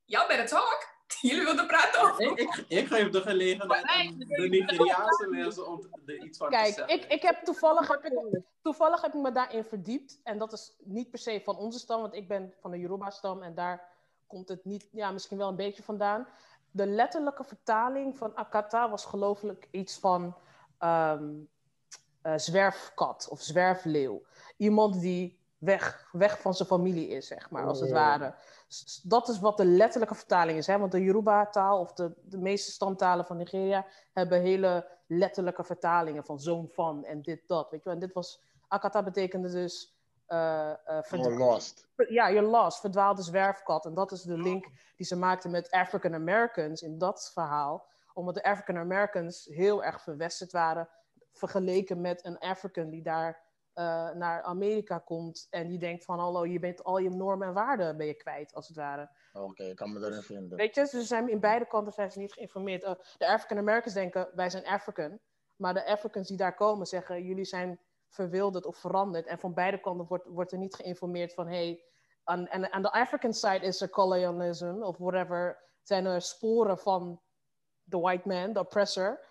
Y'all better talk. Jullie wilden praten over. ik, ik, ik geef de gelegenheid aan de Nigeriaanse mensen om er iets van te Kijk, zeggen. ik, ik heb toevallig, heb ik, toevallig heb ik me daarin verdiept. En dat is niet per se van onze stam, want ik ben van de Yoruba-stam. En daar komt het niet, ja, misschien wel een beetje vandaan. De letterlijke vertaling van Akata was gelooflijk iets van ehm, eh, zwerfkat of zwerfleeuw. Iemand die weg, weg van zijn familie is, zeg maar, als het ware. Dat is wat de letterlijke vertaling is. Hè? Want de Yoruba-taal of de, de meeste stamtalen van Nigeria hebben hele letterlijke vertalingen van zoon van en dit, dat. Weet je wel? En dit was, Akata betekende dus... verdwa- Oh, lost. ja, you're lost, verdwaalde zwerfkat. En dat is de link die ze maakten met African Americans in dat verhaal. Omdat de African Americans heel erg verwesterd waren, vergeleken met een African die daar eh, naar Amerika komt en die denkt van hallo, je bent al je normen en waarden ben je kwijt, als het ware. Oké, ik kan me erin vinden. Weet je, dus ze zijn in beide kanten zijn ze niet geïnformeerd. Eh, de African Americans denken, wij zijn African. Maar de Africans die daar komen zeggen, jullie zijn verwilderd of veranderd. En van beide kanten wordt, wordt er niet geïnformeerd van, hey, aan, en aan de African side is er colonialism of whatever. Zijn er sporen van the white man, de oppressor.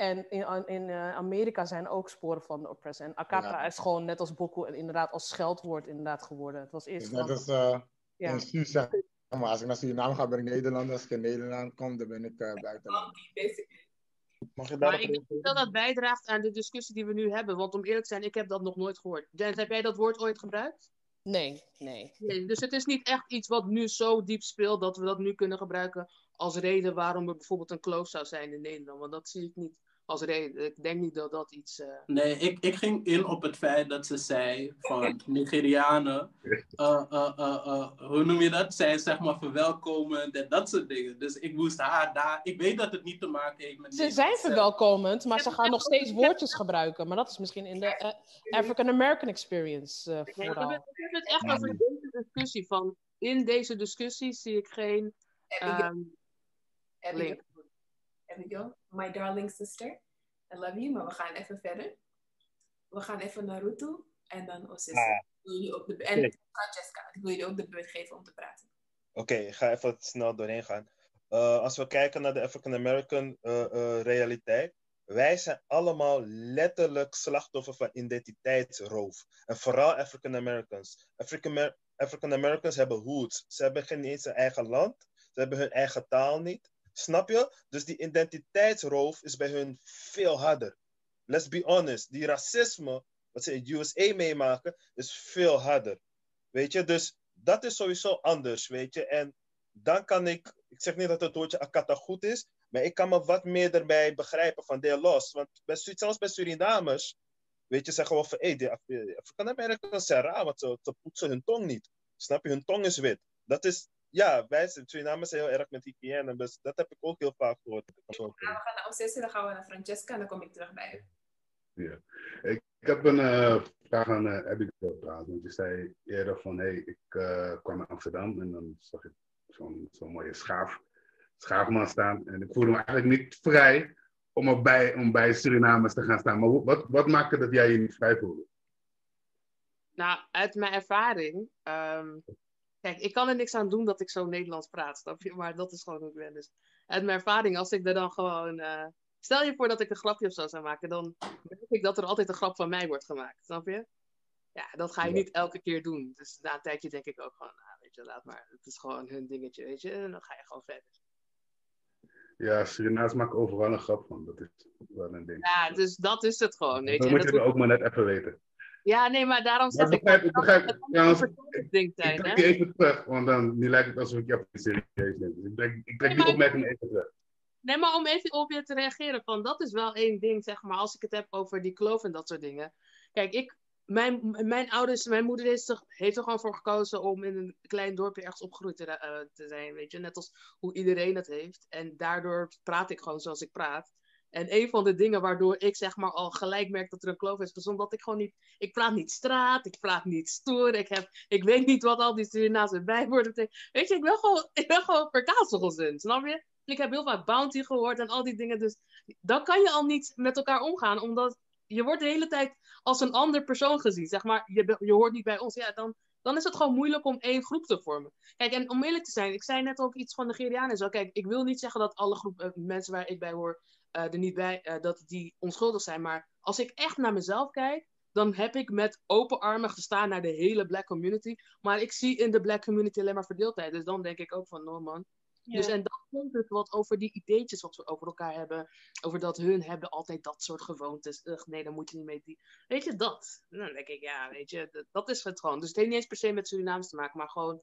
En in, in eh, Amerika zijn ook sporen van de oppressor. En Akata Ja. is gewoon net als Boko inderdaad als scheldwoord inderdaad geworden. Het was eerst is net van- als eh ja. in Su zeg maar, als ik naar Suriname ga, ben ik Nederlander. Als ik in Nederland kom, dan ben ik eh buitenlander. Basically. Mag je Maar ik denk dat dat bijdraagt aan de discussie die we nu hebben. Want om eerlijk te zijn, ik heb dat nog nooit gehoord. Jens, heb jij dat woord ooit gebruikt? Nee, nee. Nee, dus het is niet echt iets wat nu zo diep speelt dat we dat nu kunnen gebruiken als reden waarom er bijvoorbeeld een kloof zou zijn in Nederland. Want dat zie ik niet als reden. Ik denk niet dat dat iets. eh, Nee, ik, ik ging in op het feit dat ze zei van Nigerianen, eh, eh, hoe noem je dat? Zijn zeg maar verwelkomend en dat soort dingen. Dus ik moest haar daar, ik weet dat het niet te maken heeft met Ze zijn verwelkomend, maar ze gaan nog steeds woordjes gebruiken. Maar dat is misschien in de African American experience Nee, ik, heb vooral. het, ik heb het echt over deze discussie. Van, in deze discussie zie ik geen ehm, Abigail, link. My darling sister. I love you, maar we gaan even verder. We gaan even naar Rutu en dan Osissa. Ah. Jullie de, en. Francesca, ik wil jullie ook de beurt geven om te praten. Oké, ik ga even snel doorheen gaan. Eh, als we kijken naar de African American eh, eh, realiteit, wij zijn allemaal letterlijk slachtoffer van identiteitsroof. En vooral African Americans. African, African Americans hebben hoods. Ze hebben geen eens een eigen land. Ze hebben hun eigen taal niet. Snap je? Dus die identiteitsroof is bij hun veel harder. Let's be honest. Die racisme, wat ze in USA meemaken, is veel harder. Weet je, dus dat is sowieso anders, weet je. En dan kan ik, ik zeg niet dat het woordje Akata goed is, maar ik kan me wat meer erbij begrijpen van de los. Want bij, zelfs bij Surinamers, weet je, zeggen we van, hé, hey, de Af- de African Americans zijn raar, want ze poetsen hun tong niet. Snap je? Hun tong is wit. Dat is, ja, wij zijn- Surinamers zijn heel erg met hygiëne, dus dat heb ik ook heel vaak gehoord. Nou, we gaan naar Osissa, dan gaan we naar Francesca en dan kom ik terug bij u. Ja. Ik, ik heb een eh, vraag aan uh, Abigail praten. Want je zei eerder van, hé, hey, ik eh, kwam naar Amsterdam en dan zag ik zo'n zo'n mooie schaaf, schaafman staan. En ik voelde me eigenlijk niet vrij om, erbij, om bij Surinamers te gaan staan. Maar wat, wat maakte dat jij je niet vrij voelde? Nou, uit mijn ervaring. ehm, kijk, ik kan er niks aan doen dat ik zo Nederlands praat, snap je? Maar dat is gewoon hoe ik ben. Dus uit mijn ervaring, als ik er dan gewoon. eh, stel je voor dat ik een grapje of zo zou maken, dan merk ik dat er altijd een grap van mij wordt gemaakt, snap je? Ja, dat ga je Ja. niet elke keer doen. Dus na een tijdje denk ik ook gewoon, nou, weet je, laat maar. Het is gewoon hun dingetje, weet je. En dan ga je gewoon verder. Ja, Surinamers maken overal een grap van. Dat is wel een ding. Ja, dus dat is het gewoon, weet je. dat moet dat je hoeft- ook maar net even weten. Ja, nee, maar daarom zeg ik ik. begrijp, ik begrijp. Het Ik trek die even terug, want dan nu lijkt het alsof ik jou serieus neem. Dus ik trek, ik trek Nee, die opmerking even terug. Nee, maar om even op je te reageren, van dat is wel één ding, zeg maar, als ik het heb over die kloof en dat soort dingen. Kijk, ik, mijn, mijn ouders, mijn moeder heeft er, heeft er gewoon voor gekozen om in een klein dorpje ergens opgegroeid te, eh, te zijn, weet je. Net als hoe iedereen dat heeft. En daardoor praat ik gewoon zoals ik praat. En een van de dingen waardoor ik zeg maar al gelijk merk dat er een kloof is, is omdat ik gewoon niet, ik praat niet straat, ik praat niet stoer, ik, heb, ik weet niet wat al die Surinaamse bijwoorden betekenen. Weet je, ik ben gewoon, ik ben gewoon snap je? Ik heb heel vaak bounty gehoord en al die dingen, dus dan kan je al niet met elkaar omgaan, omdat je wordt de hele tijd als een ander persoon gezien, zeg maar, je, je hoort niet bij ons, ja, dan, dan is het gewoon moeilijk om één groep te vormen. Kijk, en om eerlijk te zijn, ik zei net ook iets van Nigerianen zo. Kijk, ik wil niet zeggen dat alle groepen eh, mensen waar ik bij hoor uh, er niet bij, uh, dat die onschuldig zijn. Maar als ik echt naar mezelf kijk, dan heb ik met open armen gestaan naar de hele black community. Maar ik zie in de black community alleen maar verdeeldheid. Dus dan denk ik ook van, no man. Ja. Dus en dan komt het wat over die ideetjes wat we over elkaar hebben. Over dat hun hebben altijd dat soort gewoontes. Ugh, nee, dan moet je niet mee. Die... Weet je, dat. Dan denk ik, ja, weet je, dat, dat is het gewoon. Dus het heeft niet eens per se met Surinaams te maken, maar gewoon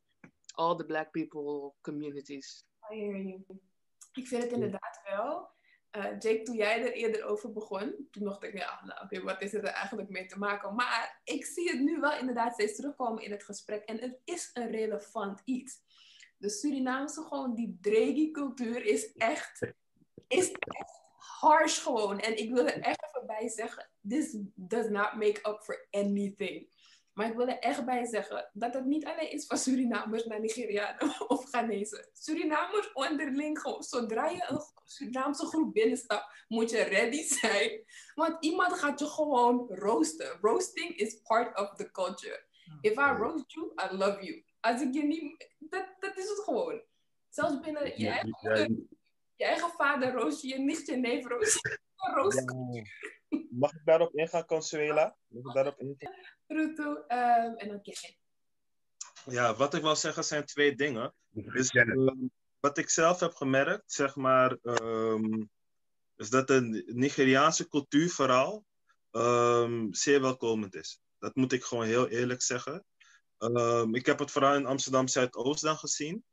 all the black people communities. Ik vind het inderdaad wel. Uh, Jake, toen jij er eerder over begon, toen dacht ik, ja, nou, oké, okay, wat is er eigenlijk mee te maken? Maar ik zie het nu wel inderdaad steeds terugkomen in het gesprek en het is een relevant iets. De Surinaamse gewoon, die dregi-cultuur is echt, is echt harsh gewoon. En ik wil er echt even bij zeggen, this does not make up for anything. Maar ik wil er echt bij zeggen dat het niet alleen is van Surinamers naar Nigerianen of Ghanese. Surinamers onderling, gewoon, zodra je een Surinaamse groep binnenstapt, moet je ready zijn. Want iemand gaat je gewoon roosten. Roasting is part of the culture. If I roast you, I love you. Als ik je niet... Dat, dat is het gewoon. Zelfs binnen je eigen, moeder, je eigen vader roost je, je nicht, je neef roost je. Roost Mag ik daarop ingaan, Consuela? Mag ik daarop ingaan? Ruto, um, en dan Kevin. Ja, wat ik wil zeggen zijn twee dingen. Dus, uh, wat ik zelf heb gemerkt, zeg maar, um, is dat de Nigeriaanse cultuur vooral um, zeer welkomend is. Dat moet ik gewoon heel eerlijk zeggen. Ik heb het vooral in Amsterdam Zuidoost dan gezien.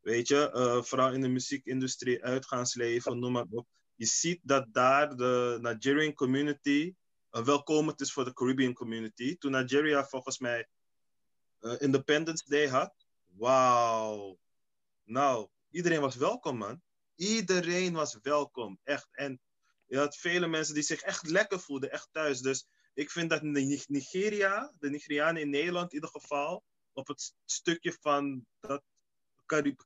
Weet je, uh, vooral in de muziekindustrie, uitgaansleven, noem maar op je ziet dat daar de Nigerian community uh, welkomend is voor de Caribbean community. Toen Nigeria volgens mij uh, Independence Day had. Wauw. Nou, iedereen was welkom, man. Iedereen was welkom, echt. En je had vele mensen die zich echt lekker voelden, echt thuis. Dus ik vind dat Nigeria, de Nigerianen in Nederland in ieder geval, op het stukje van dat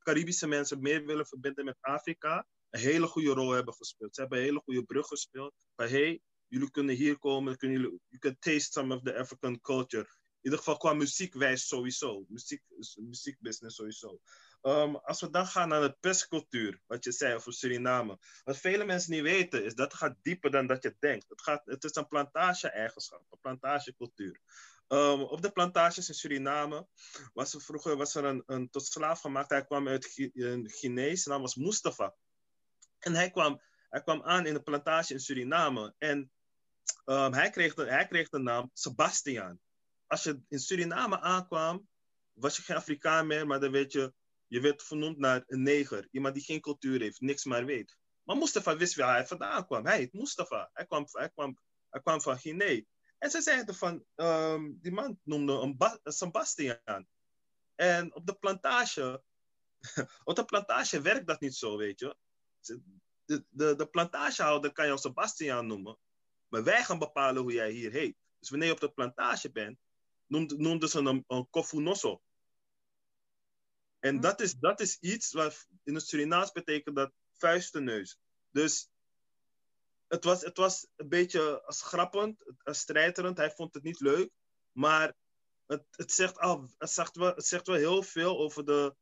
Caribische mensen meer willen verbinden met Afrika, een hele goede rol hebben gespeeld. Ze hebben een hele goede brug gespeeld. Van hey, jullie kunnen hier komen, jullie, you can taste some of the African culture. In ieder geval qua muziekwijs sowieso. Muziek, muziekbusiness sowieso. Um, als we dan gaan naar de pestcultuur, wat je zei over Suriname. Wat vele mensen niet weten, is dat gaat dieper dan dat je denkt. Het, gaat, het is een plantage-eigenschap, een plantagecultuur. Um, op de plantages in Suriname was er vroeger was er een, tot slaaf gemaakt. Hij kwam uit een Guinea, zijn naam was Mustafa. En hij kwam, hij kwam aan in de plantage in Suriname. En um, hij, kreeg de, hij kreeg de naam Sebastian. Als je in Suriname aankwam, was je geen Afrikaan meer, maar dan weet je, je werd vernoemd naar een neger. Iemand die geen cultuur heeft, niks maar weet. Maar Mustafa wist waar hij vandaan kwam. Hij heet Mustafa. Hij kwam, hij kwam, hij kwam van Guinea. En ze zeiden van, um, die man noemde een, Sebastian. En op de plantage, op de plantage werkt dat niet zo, weet je de, de, de plantagehouder kan jou Sebastian noemen, maar wij gaan bepalen hoe jij hier heet. Dus wanneer je op de plantage bent, noemden noemde ze een, een kofunoso. En dat is, dat is iets wat in het Surinaams betekent dat vuistenneus. Dus het was, het was een beetje schrappend, strijderend. Hij vond het niet leuk. Maar het, het, zegt, al, het, zegt wel, het zegt wel heel veel over de,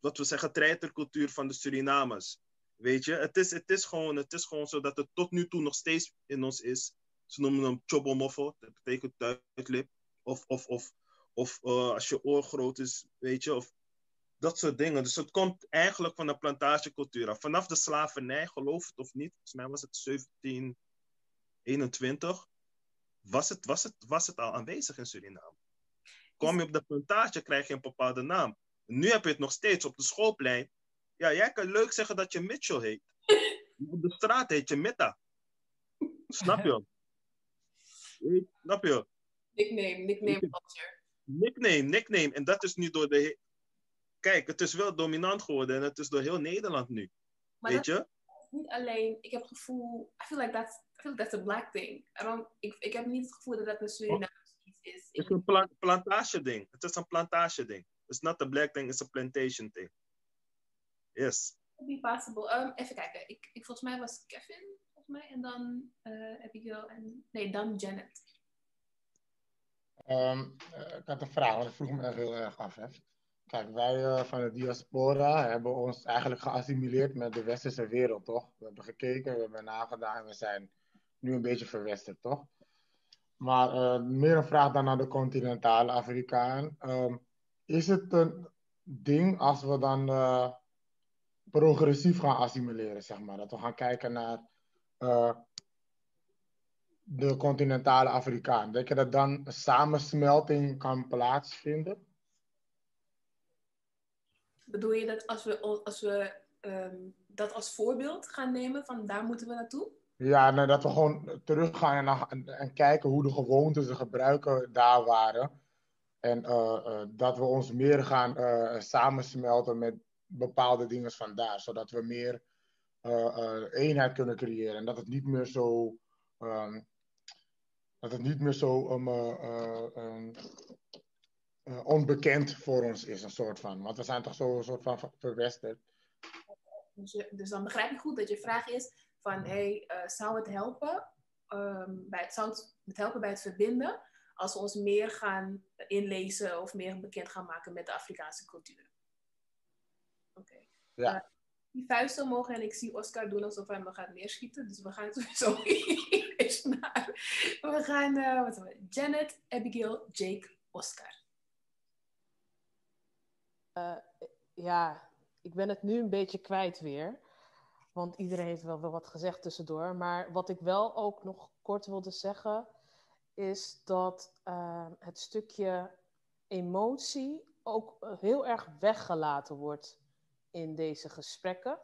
wat we zeggen, treitercultuur van de Surinamers. Weet je, het is, het, is gewoon, het is gewoon zo dat het tot nu toe nog steeds in ons is. Ze noemen hem chobomofo, dat betekent tuitlip. Of, of, of, of uh, als je oor groot is, weet je, of dat soort dingen. Dus het komt eigenlijk van de plantagecultuur af. Vanaf de slavernij, geloof het of niet, volgens mij was het 1721, was het, was het, was het al aanwezig in Suriname. Kom je op de plantage, krijg je een bepaalde naam. Nu heb je het nog steeds op de schoolplein ja, jij kan leuk zeggen dat je Mitchell heet. Op de straat heet je Mitta. Snap je? Snap je? Nickname, nickname culture. Nickname, nickname. En dat is nu door de... Kijk, het is wel dominant geworden en het is door heel Nederland nu. Maar Weet dat je? is niet alleen, ik heb het gevoel, I feel like that's, I feel like that's a black thing. Ik, ik heb niet het gevoel dat dat een Surinaams iets is. Het is een pla plantage ding. Het is een plantage ding. It's not a black thing, it's a plantation thing. Yes. Could be possible. Um, even kijken. Ik, ik, volgens mij was Kevin, volgens mij. En dan eh Abigail en... Nee, dan Janet. Ehm, eh, ik had een vraag, want ik vroeg me echt heel erg af. Hè. Kijk, wij eh, van de diaspora hebben ons eigenlijk geassimileerd met de westerse wereld, toch? We hebben gekeken, we hebben nagedaan en we zijn nu een beetje verwesterd, toch? Maar eh, meer een vraag dan naar de continentale Afrikaan. Ehm, is het een ding als we dan eh, progressief gaan assimileren, zeg maar? Dat we gaan kijken naar de continentale Afrikaan. Denk je dat dan een samensmelting kan plaatsvinden? Bedoel je dat als we, als we ehm, dat als voorbeeld gaan nemen, van daar moeten we naartoe? Ja, nou, dat we gewoon teruggaan en, en, en kijken hoe de gewoontes, de gebruiken daar waren. En eh, eh, dat we ons meer gaan eh, samensmelten met bepaalde dingen van daar. Zodat we meer eenheid kunnen creëren. En dat het niet meer zo... ehm, dat het niet meer zo um, eh, eh, onbekend voor ons is, een soort van. Want we zijn toch zo een soort van verwesterd. Dus, je- dus dan begrijp ik goed dat je vraag is van, hey, eh, zou het helpen, ehm, bij het, zou het, helpen bij het verbinden als we ons meer gaan inlezen of meer bekend gaan maken met de Afrikaanse cultuur? Oké. Ja. Eh, die vuisten omhoog en ik zie Oscar doen alsof hij me gaat neerschieten, dus we gaan sowieso naar. We gaan, eh, wat we? Janet, Abigail, Jake, Oscar. Eh, ja, ik ben het nu een beetje kwijt weer. Want iedereen heeft wel, wel wat gezegd tussendoor. Maar wat ik wel ook nog kort wilde zeggen, is dat eh, het stukje emotie ook eh, heel erg weggelaten wordt in deze gesprekken.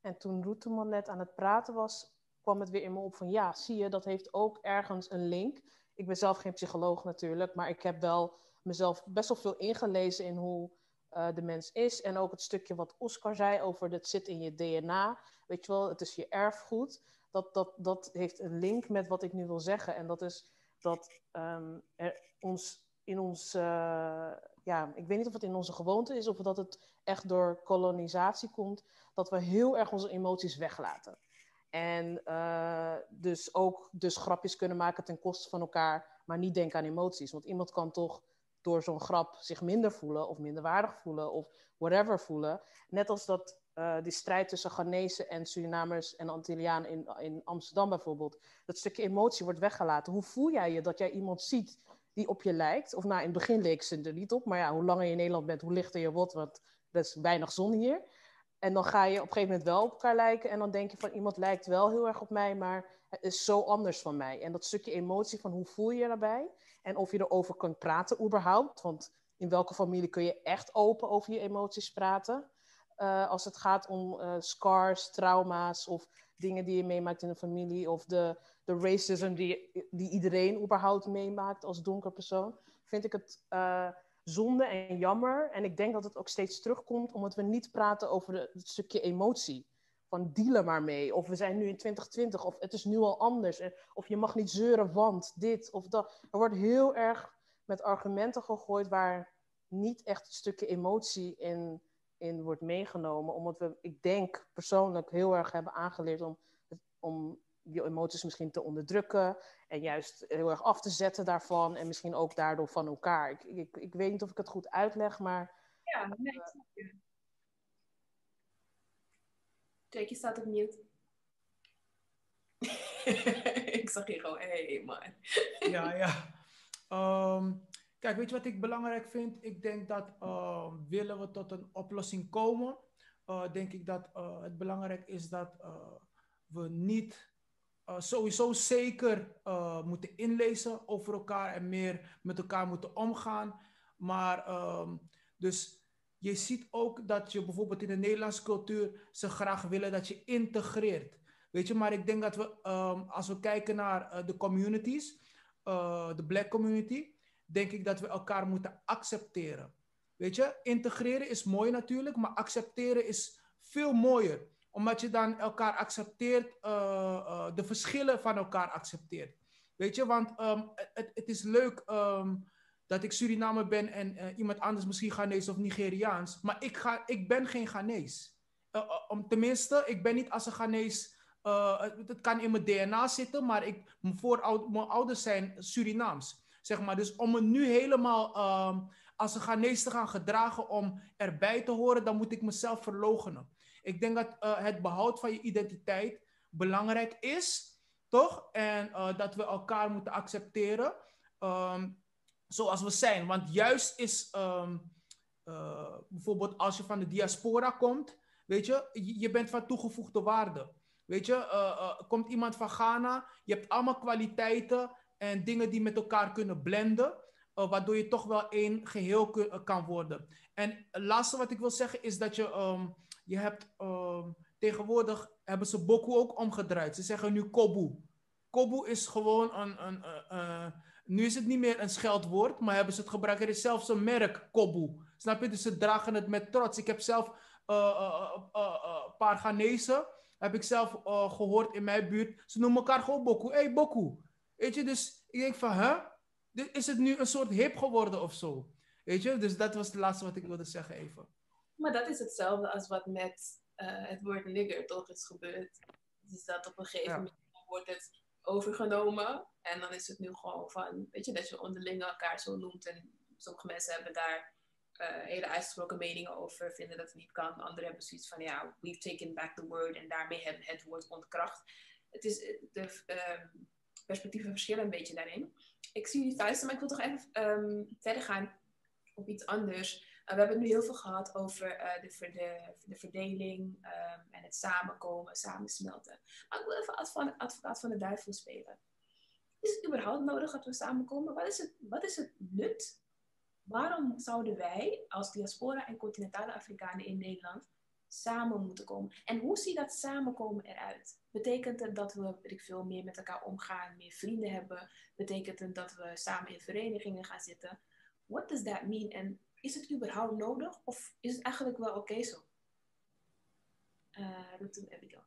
En toen Roeteman net aan het praten was, kwam het weer in me op van ja, zie je, dat heeft ook ergens een link. Ik ben zelf geen psycholoog natuurlijk, maar ik heb wel mezelf best wel veel ingelezen in hoe eh, de mens is. En ook het stukje wat Oscar zei over dat zit in je DNA. Weet je wel, het is je erfgoed. Dat, dat, dat heeft een link met wat ik nu wil zeggen. En dat is dat ehm, er ons in ons, eh, ja, ik weet niet of het in onze gewoonte is of dat het echt door kolonisatie komt, dat we heel erg onze emoties weglaten. En eh, dus ook dus grapjes kunnen maken ten koste van elkaar, maar niet denken aan emoties. Want iemand kan toch door zo'n grap zich minder voelen of minder waardig voelen of whatever voelen. Net als dat eh, die strijd tussen Ghanese en Surinamers en Antillianen in, in Amsterdam bijvoorbeeld, dat stukje emotie wordt weggelaten. Hoe voel jij je dat jij iemand ziet die op je lijkt? Of nou, in het begin leek ze er niet op, maar ja, hoe langer je in Nederland bent, hoe lichter je wordt, want er is weinig zon hier. En dan ga je op een gegeven moment wel op elkaar lijken. En dan denk je van iemand lijkt wel heel erg op mij, maar het is zo anders van mij. En dat stukje emotie van hoe voel je je daarbij? En of je erover kunt praten überhaupt. Want in welke familie kun je echt open over je emoties praten? Uh, als het gaat om uh, scars, trauma's of dingen die je meemaakt in een familie. Of de, de racism die, die iedereen überhaupt meemaakt als donker persoon. Vind ik het uh, zonde en jammer. En ik denk dat het ook steeds terugkomt omdat we niet praten over het stukje emotie. Van dealen maar mee. Of we zijn nu in 2020. Of het is nu al anders. Of je mag niet zeuren, want dit of dat. Er wordt heel erg met argumenten gegooid waar niet echt het stukje emotie in, in wordt meegenomen. Omdat we, ik denk persoonlijk, heel erg hebben aangeleerd om, om je emoties misschien te onderdrukken. En juist heel erg af te zetten daarvan. En misschien ook daardoor van elkaar. Ik, ik, ik weet niet of ik het goed uitleg, maar. Ja, nee, ik snap je. Jake, je staat op mute. ik zag je gewoon, hé hey, man. ja, ja. Um, kijk, weet je wat ik belangrijk vind? Ik denk dat uh, willen we tot een oplossing komen, uh, denk ik dat uh, het belangrijk is dat we niet sowieso zeker moeten inlezen over elkaar en meer met elkaar moeten omgaan. Maar um, dus je ziet ook dat je bijvoorbeeld in de Nederlandse cultuur ze graag willen dat je integreert. Weet je, maar ik denk dat we, um, als we kijken naar uh, de communities, eh, de black community, denk ik dat we elkaar moeten accepteren. Weet je, integreren is mooi natuurlijk, maar accepteren is veel mooier. Omdat je dan elkaar accepteert, eh, eh, de verschillen van elkaar accepteert. Weet je, want ehm, het, het, is leuk ehm, dat ik Surinamer ben en uh, iemand anders misschien Ghanese of Nigeriaans. Maar ik, ga, ik ben geen Ghanese. om, tenminste, ik ben niet als een Ghanese. het, kan in mijn DNA zitten, maar ik, mijn, mijn ouders zijn Surinaams. Zeg maar. Dus om me nu helemaal ehm, als een Ghanese te gaan gedragen om erbij te horen, dan moet ik mezelf verlogenen. Ik denk dat uh, het behoud van je identiteit belangrijk is, toch? En uh, dat we elkaar moeten accepteren um, zoals we zijn. Want juist is um, uh, bijvoorbeeld als je van de diaspora komt, weet je, je bent van toegevoegde waarde. Weet je, komt iemand van Ghana, je hebt allemaal kwaliteiten en dingen die met elkaar kunnen blenden. Waardoor je toch wel één geheel kan worden. En het laatste wat ik wil zeggen is dat je, um, je hebt um, tegenwoordig hebben ze Boku ook omgedraaid. Ze zeggen nu Kobu. Kobu is gewoon een, een nu is het niet meer een scheldwoord, maar hebben ze het gebruikt. Er is zelfs een merk, Kobu. Snap je? Dus ze dragen het met trots. Ik heb zelf een paar Ghanese, heb ik zelf gehoord in mijn buurt. Ze noemen elkaar gewoon Boku. hey, Boku. Weet je, dus ik denk van, hè? Is het nu een soort hip geworden of zo? Weet je, dus dat was het laatste wat ik wilde zeggen even. Maar dat is hetzelfde als wat met uh, het woord nigger toch is gebeurd. Dus dat op een gegeven ja. moment wordt het overgenomen. En dan is het nu gewoon van, weet je, dat je onderling elkaar zo noemt. En sommige mensen hebben daar uh, hele uitgesproken meningen over, vinden dat het niet kan. Anderen hebben zoiets van, ja, we've taken back the word. En daarmee hebben het woord ontkracht. Het is de... Uh, perspectieven verschillen een beetje daarin. Ik zie jullie thuis, maar ik wil toch even um, verder gaan op iets anders. Uh, we hebben nu heel veel gehad over uh, de, de, de, verdeling um, en het samenkomen, samensmelten. Maar ik wil even adv advocaat van de duivel spelen. Is het überhaupt nodig dat we samenkomen? Wat is het, wat is het nut? Waarom zouden wij als diaspora en continentale Afrikanen in Nederland samen moeten komen. En hoe ziet dat samenkomen eruit? Betekent het dat we weet ik veel, meer met elkaar omgaan, meer vrienden hebben? Betekent het dat we samen in verenigingen gaan zitten? What does that mean? Is het überhaupt nodig of is het eigenlijk wel oké zo? Uh, Abigail.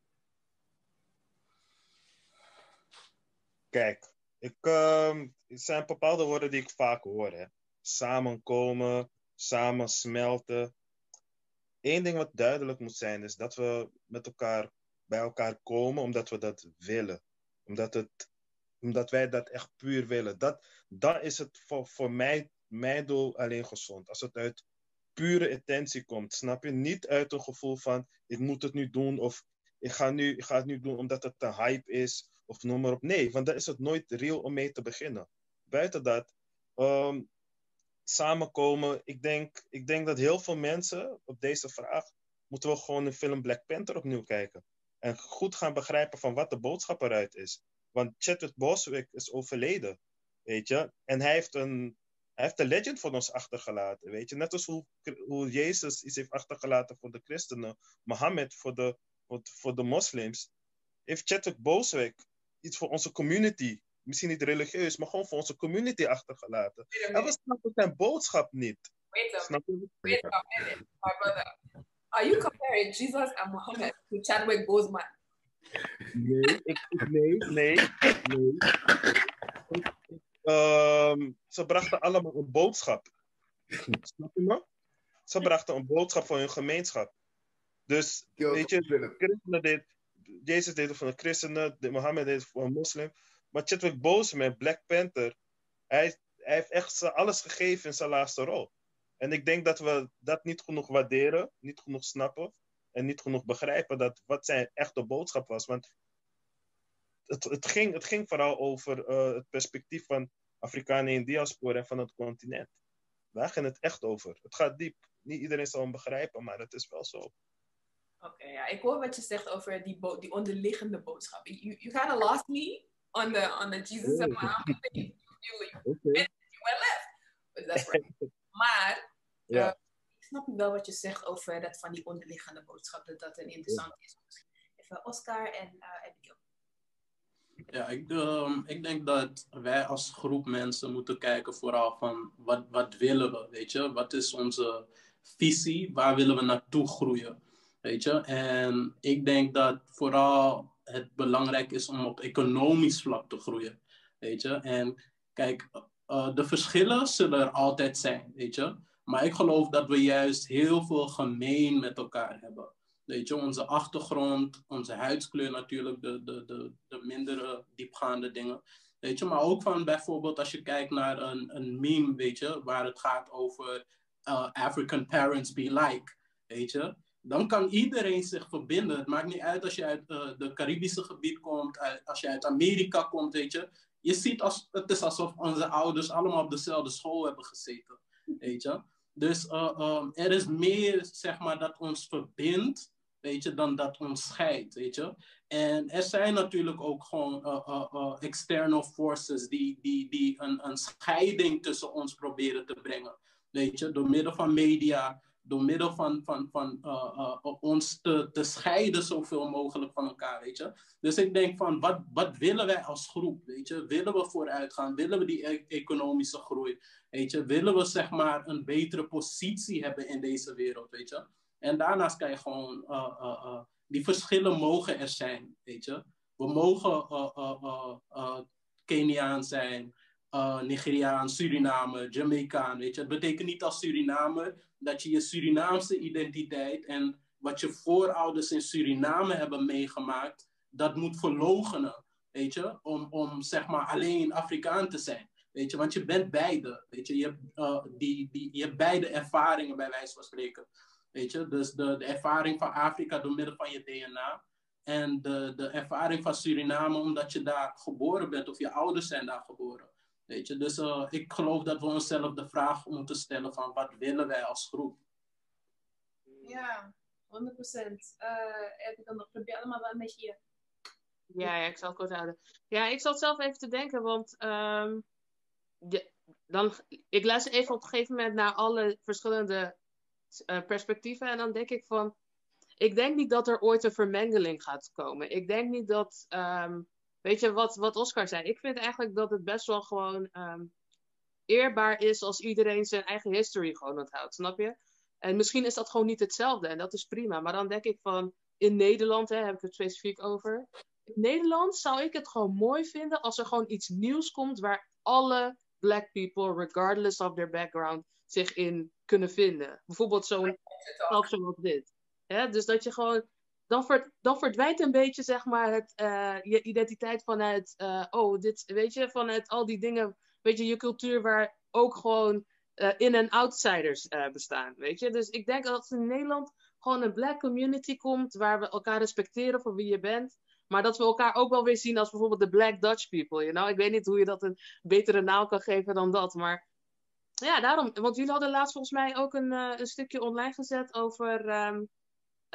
Kijk, ik, uh, het zijn bepaalde woorden die ik vaak hoor. Hè. Samenkomen, samen smelten één ding wat duidelijk moet zijn, is dat we met elkaar bij elkaar komen omdat we dat willen. Omdat, het, omdat wij dat echt puur willen. Dat, dat is het voor, voor mij, mijn doel alleen gezond. Als het uit pure intentie komt, snap je? Niet uit een gevoel van ik moet het nu doen of ik ga, nu, ik ga het nu doen omdat het een hype is of noem maar op. Nee, want dan is het nooit real om mee te beginnen. Buiten dat, um, samenkomen. Ik denk, ik denk dat heel veel mensen op deze vraag moeten we gewoon de film Black Panther opnieuw kijken. En goed gaan begrijpen van wat de boodschap eruit is. Want Chadwick Boswick is overleden, weet je. En hij heeft een, hij heeft een legend voor ons achtergelaten, weet je. Net als hoe, hoe Jezus iets heeft achtergelaten voor de christenen, Mohammed voor de, voor, voor de moslims. Heeft Chadwick Boswick iets voor onze community misschien niet religieus, maar gewoon voor onze community achtergelaten. En we snappen zijn boodschap niet. Wait a minute. Wait a minute, my brother. Are you comparing Jesus and Muhammad to Chadwick Boseman? Nee, ik, nee, nee, nee. Um, ze brachten allemaal een boodschap. Snap je me? Ze brachten een boodschap voor hun gemeenschap. Dus, weet je, christenen deed, Jezus deed het voor de christenen, Mohammed deed het voor een moslim. Maar Chadwick Boseman, Black Panther, hij, hij heeft echt alles gegeven in zijn laatste rol. En ik denk dat we dat niet genoeg waarderen, niet genoeg snappen en niet genoeg begrijpen dat wat zijn echte boodschap was. Want het, het, ging, het ging vooral over uh, het perspectief van Afrikanen in diaspora en van het continent. Daar ging het echt over. Het gaat diep. Niet iedereen zal hem begrijpen, maar het is wel zo. Oké, okay, ja, ik hoor wat je zegt over die, die onderliggende boodschap. You, you kind of lost me on the on the Jesus oh. and Muhammad. You, you, you, okay. you went left. But that's right. maar ja. uh, ik snap wel wat je zegt over dat van die onderliggende boodschap, dat dat een interessant is. Even Oscar en uh, Abigail. Ja, ik, ehm, ik denk dat wij als groep mensen moeten kijken vooral van wat, wat willen we, weet je? Wat is onze visie? Waar willen we naartoe groeien? Weet je? En ik denk dat vooral het belangrijk is om op economisch vlak te groeien. Weet je? En kijk, uh, de verschillen zullen er altijd zijn, weet je? Maar ik geloof dat we juist heel veel gemeen met elkaar hebben. Weet je, onze achtergrond, onze huidskleur natuurlijk, de, de, de, de mindere diepgaande dingen. Weet je, maar ook van bijvoorbeeld als je kijkt naar een, een meme, weet je, waar het gaat over uh, African parents be like, weet je. Dan kan iedereen zich verbinden. Het maakt niet uit als je uit uh, de Caribische gebied komt, uit, als je uit Amerika komt, weet je. Je ziet, als, het is alsof onze ouders allemaal op dezelfde school hebben gezeten, weet je. Dus uh, um, er is meer, zeg maar, dat ons verbindt, weet je, dan dat ons scheidt, weet je. En er zijn natuurlijk ook gewoon uh, uh, uh, external forces die, die, die een, een scheiding tussen ons proberen te brengen, weet je, door middel van media, door middel van, van, van uh, uh, ons te, te scheiden zoveel mogelijk van elkaar, weet je. Dus ik denk van, wat, wat willen wij als groep, weet je? Willen we vooruit gaan? Willen we die e economische groei? Weet je? Willen we zeg maar een betere positie hebben in deze wereld, weet je? En daarnaast kan je gewoon, die verschillen mogen er zijn, weet je. We mogen Keniaan zijn, Nigeriaan, Suriname, Jamaicaan, weet je. Het betekent niet als Suriname dat je je Surinaamse identiteit en wat je voorouders in Suriname hebben meegemaakt, dat moet verlogenen, weet je, om, om zeg maar alleen Afrikaan te zijn. Weet je, want je bent beide. Weet je, je hebt, uh, die, die, je beide ervaringen bij wijze van spreken. Weet je, dus de, de ervaring van Afrika door middel van je DNA. En de, de ervaring van Suriname omdat je daar geboren bent of je ouders zijn daar geboren. Weet je, dus uh, ik geloof dat we onszelf de vraag moeten stellen van wat willen wij als groep? Ja, 100 procent. Uh, heb ik dan nog, probeer allemaal wel een beetje hier. Ja, ja, ik zal het kort houden. Ja, ik zat zelf even te denken, want um, de, dan, ik luister even op een gegeven moment naar alle verschillende uh, perspectieven en dan denk ik van, ik denk niet dat er ooit een vermengeling gaat komen. Ik denk niet dat um, Weet je wat, wat Oscar zei? Ik vind eigenlijk dat het best wel gewoon um, eerbaar is als iedereen zijn eigen history gewoon onthoudt, snap je? En misschien is dat gewoon niet hetzelfde en dat is prima. Maar dan denk ik van, in Nederland hè, heb ik het specifiek over. In Nederland zou ik het gewoon mooi vinden als er gewoon iets nieuws komt waar alle black people, regardless of their background, zich in kunnen vinden. Bijvoorbeeld zo'n zoals dit. Ja, dus dat je gewoon dan, dan verdwijnt een beetje, zeg maar, het, uh, je identiteit vanuit, uh, oh, dit, weet je, vanuit al die dingen, weet je, je cultuur waar ook gewoon uh, in- en outsiders bestaan, weet je. Dus ik denk dat als in Nederland gewoon een black community komt, waar we elkaar respecteren voor wie je bent, maar dat we elkaar ook wel weer zien als bijvoorbeeld de Black Dutch people, you know? Ik weet niet hoe je dat een betere naam kan geven dan dat, maar ja, daarom. Want jullie hadden laatst volgens mij ook een, een stukje online gezet over... Um,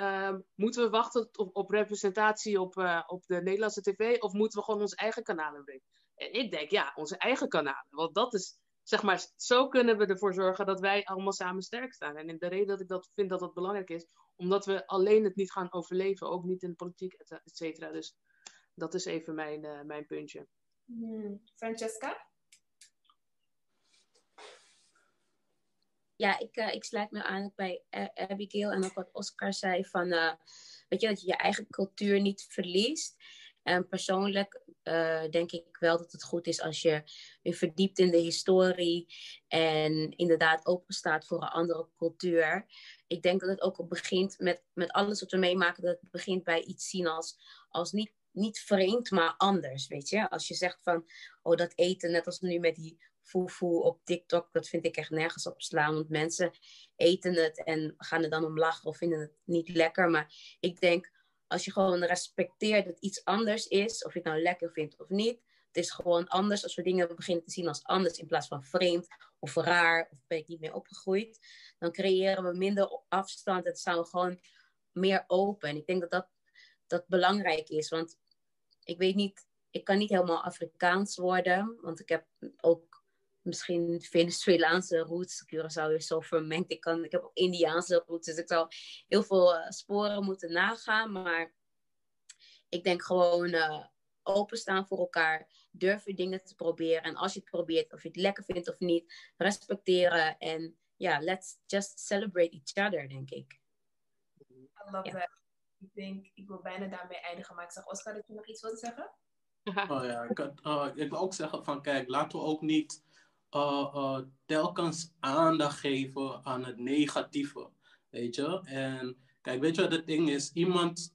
Um, moeten we wachten op, op representatie op, uh, op de Nederlandse tv of moeten we gewoon onze eigen kanalen brengen? En ik denk ja, onze eigen kanalen. Want dat is, zeg maar, zo kunnen we ervoor zorgen dat wij allemaal samen sterk staan. En de reden dat ik dat vind dat dat belangrijk is, omdat we alleen het niet gaan overleven, ook niet in de politiek, et cetera. Dus dat is even mijn, uh, mijn puntje. Hmm. Francesca? Ja, ik, uh, ik sluit me aan bij Abigail en ook wat Oscar zei van, uh, weet je, dat je je eigen cultuur niet verliest. En persoonlijk uh, denk ik wel dat het goed is als je je verdiept in de historie en inderdaad open staat voor een andere cultuur. Ik denk dat het ook begint met, met alles wat we meemaken, dat het begint bij iets zien als, als niet niet vreemd, maar anders, weet je. Als je zegt van, oh, dat eten, net als nu met die foefoe op TikTok, dat vind ik echt nergens op slaan. Want mensen eten het en gaan er dan om lachen of vinden het niet lekker. Maar ik denk, als je gewoon respecteert dat iets anders is, of je het nou lekker vindt of niet, het is gewoon anders als we dingen beginnen te zien als anders in plaats van vreemd of raar of ben ik niet meer opgegroeid. Dan creëren we minder afstand en staan we gewoon meer open. En ik denk dat dat, dat belangrijk is, want ik weet niet, ik kan niet helemaal Afrikaans worden, want ik heb ook misschien Venezuelaanse roots. Curaçao is zo vermengd. Ik, kan, ik heb ook Indiaanse roots, dus ik zou heel veel uh, sporen moeten nagaan. Maar ik denk gewoon, uh, openstaan voor elkaar, durven dingen te proberen. En als je het probeert, of je het lekker vindt of niet, respecteren. En ja, let's just celebrate each other, denk ik. I love that. Ik denk, ik wil bijna daarmee eindigen, maar ik zag Oscar dat je nog iets wilde zeggen. Oh ja, ik, had, uh, ik wil ook zeggen van kijk, laten we ook niet uh, uh, telkens aandacht geven aan het negatieve, weet je. En kijk, weet je wat het ding is? Iemand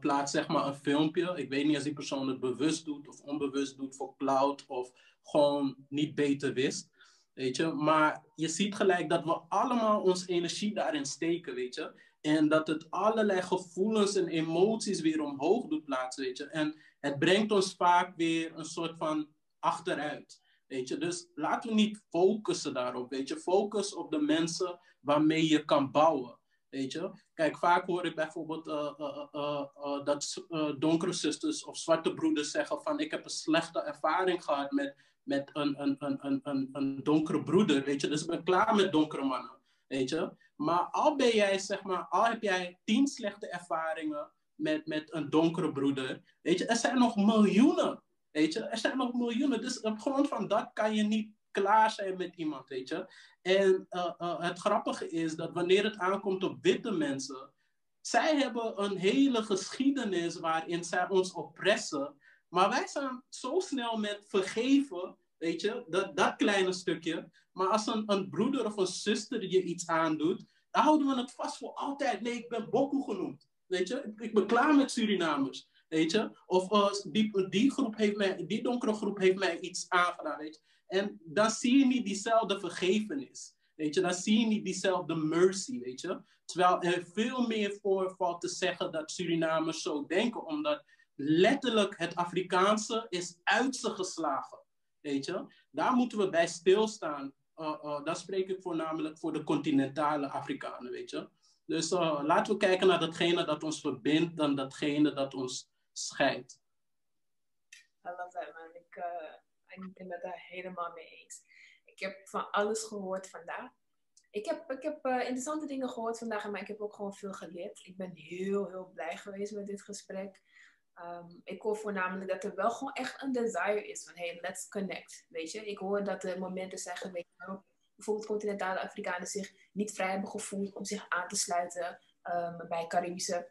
plaatst zeg maar een filmpje, ik weet niet of die persoon het bewust doet of onbewust doet voor cloud of gewoon niet beter wist. Weet je, maar je ziet gelijk dat we allemaal onze energie daarin steken, weet je. En dat het allerlei gevoelens en emoties weer omhoog doet plaatsen, weet je. En het brengt ons vaak weer een soort van achteruit. Weet je, dus laten we niet focussen daarop, weet je. Focus op de mensen waarmee je kan bouwen, weet je. Kijk, vaak hoor ik bijvoorbeeld uh, uh, uh, dat donkere zusters of zwarte broeders zeggen van... ik heb een slechte ervaring gehad met, met een, een, een, een, een donkere broeder, weet je. Dus ik ben klaar met donkere mannen, weet je. Maar al ben jij, zeg maar, al heb jij tien slechte ervaringen met, met een donkere broeder, weet je, er zijn nog miljoenen, weet je, er zijn nog miljoenen. Dus op grond van dat kan je niet klaar zijn met iemand, weet je. En uh, uh, het grappige is dat wanneer het aankomt op witte mensen, zij hebben een hele geschiedenis waarin zij ons oppressen. Maar wij zijn zo snel met vergeven, weet je, dat, dat kleine stukje. Maar als een, een broeder of een zuster je iets aandoet, dan houden we het vast voor altijd. Nee, ik ben Boko genoemd. Weet je, ik ben klaar met Surinamers. Weet je, of uh, die, die, groep heeft mij, die donkere groep heeft mij iets aangedaan. En dan zie je niet diezelfde vergevenis. Weet je, dan zie je niet diezelfde mercy, weet je. Terwijl er veel meer voor valt te zeggen dat Surinamers zo denken, omdat letterlijk het Afrikaanse is uit ze geslagen. Weet je, daar moeten we bij stilstaan. Uh, daar spreek ik voornamelijk voor de continentale Afrikanen, weet je. Dus laten we kijken naar datgene dat ons verbindt dan datgene dat ons scheidt. I love that. Ik, uh, ik ben het daar helemaal mee eens. Ik heb van alles gehoord vandaag. Ik heb, ik heb uh, interessante dingen gehoord vandaag, maar ik heb ook gewoon veel geleerd. Ik ben heel, heel blij geweest met dit gesprek. Um, ik hoor voornamelijk dat er wel gewoon echt een desire is van hey, let's connect. Weet je, ik hoor dat er momenten zijn geweest waarop bijvoorbeeld continentale Afrikanen zich niet vrij hebben gevoeld om zich aan te sluiten um, bij Caribische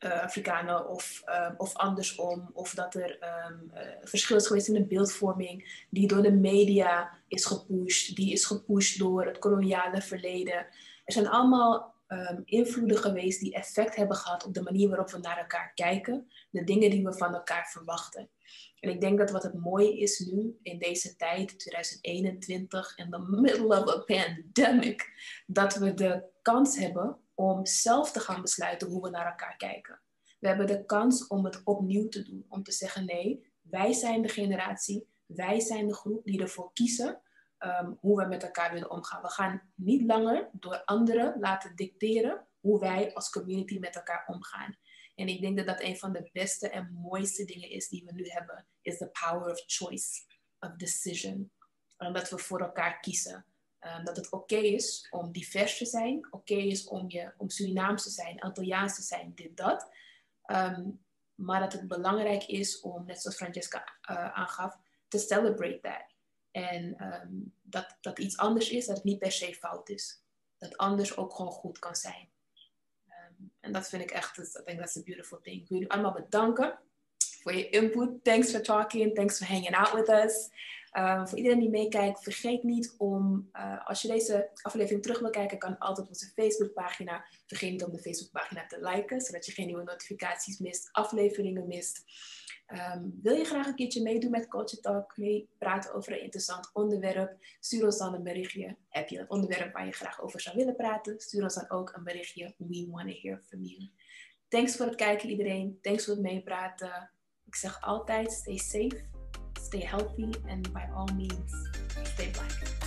uh, Afrikanen of, um, of andersom. Of dat er um, verschil is geweest in de beeldvorming die door de media is gepusht. Die is gepusht door het koloniale verleden. Er zijn allemaal um, invloeden geweest die effect hebben gehad op de manier waarop we naar elkaar kijken. De dingen die we van elkaar verwachten. En ik denk dat wat het mooie is nu in deze tijd, 2021, in the middle of a pandemic, dat we de kans hebben om zelf te gaan besluiten hoe we naar elkaar kijken. We hebben de kans om het opnieuw te doen, om te zeggen nee, wij zijn de generatie, wij zijn de groep die ervoor kiezen um, hoe we met elkaar willen omgaan. We gaan niet langer door anderen laten dicteren hoe wij als community met elkaar omgaan. En ik denk dat dat een van de beste en mooiste dingen is die we nu hebben, is the power of choice, of decision. Omdat we voor elkaar kiezen. Um, dat het oké is om divers te zijn, oké is om, je, om Surinaams te zijn, Antilliaans te zijn, dit, dat. Um, maar dat het belangrijk is om, net zoals Francesca uh, aangaf, te celebrate that. En um, dat, dat iets anders is, dat het niet per se fout is. Dat anders ook gewoon goed kan zijn. En dat vind ik echt, I think that's a beautiful thing. Ik wil jullie allemaal bedanken voor je input. Thanks for talking. Thanks for hanging out with us. Um, voor iedereen die meekijkt, vergeet niet om, uh, als je deze aflevering terug wil kijken, kan altijd onze Facebookpagina. Vergeet niet om de Facebookpagina te liken, zodat je geen nieuwe notificaties mist, afleveringen mist. Um, wil je graag een keertje meedoen met Culture Talk, mee praten over een interessant onderwerp? Stuur ons dan een berichtje. Heb je een onderwerp waar je graag over zou willen praten? Stuur ons dan ook een berichtje. We want to hear from you. Thanks voor het kijken iedereen. Thanks voor het meepraten. Ik zeg altijd, stay safe, stay healthy and by all means, stay black.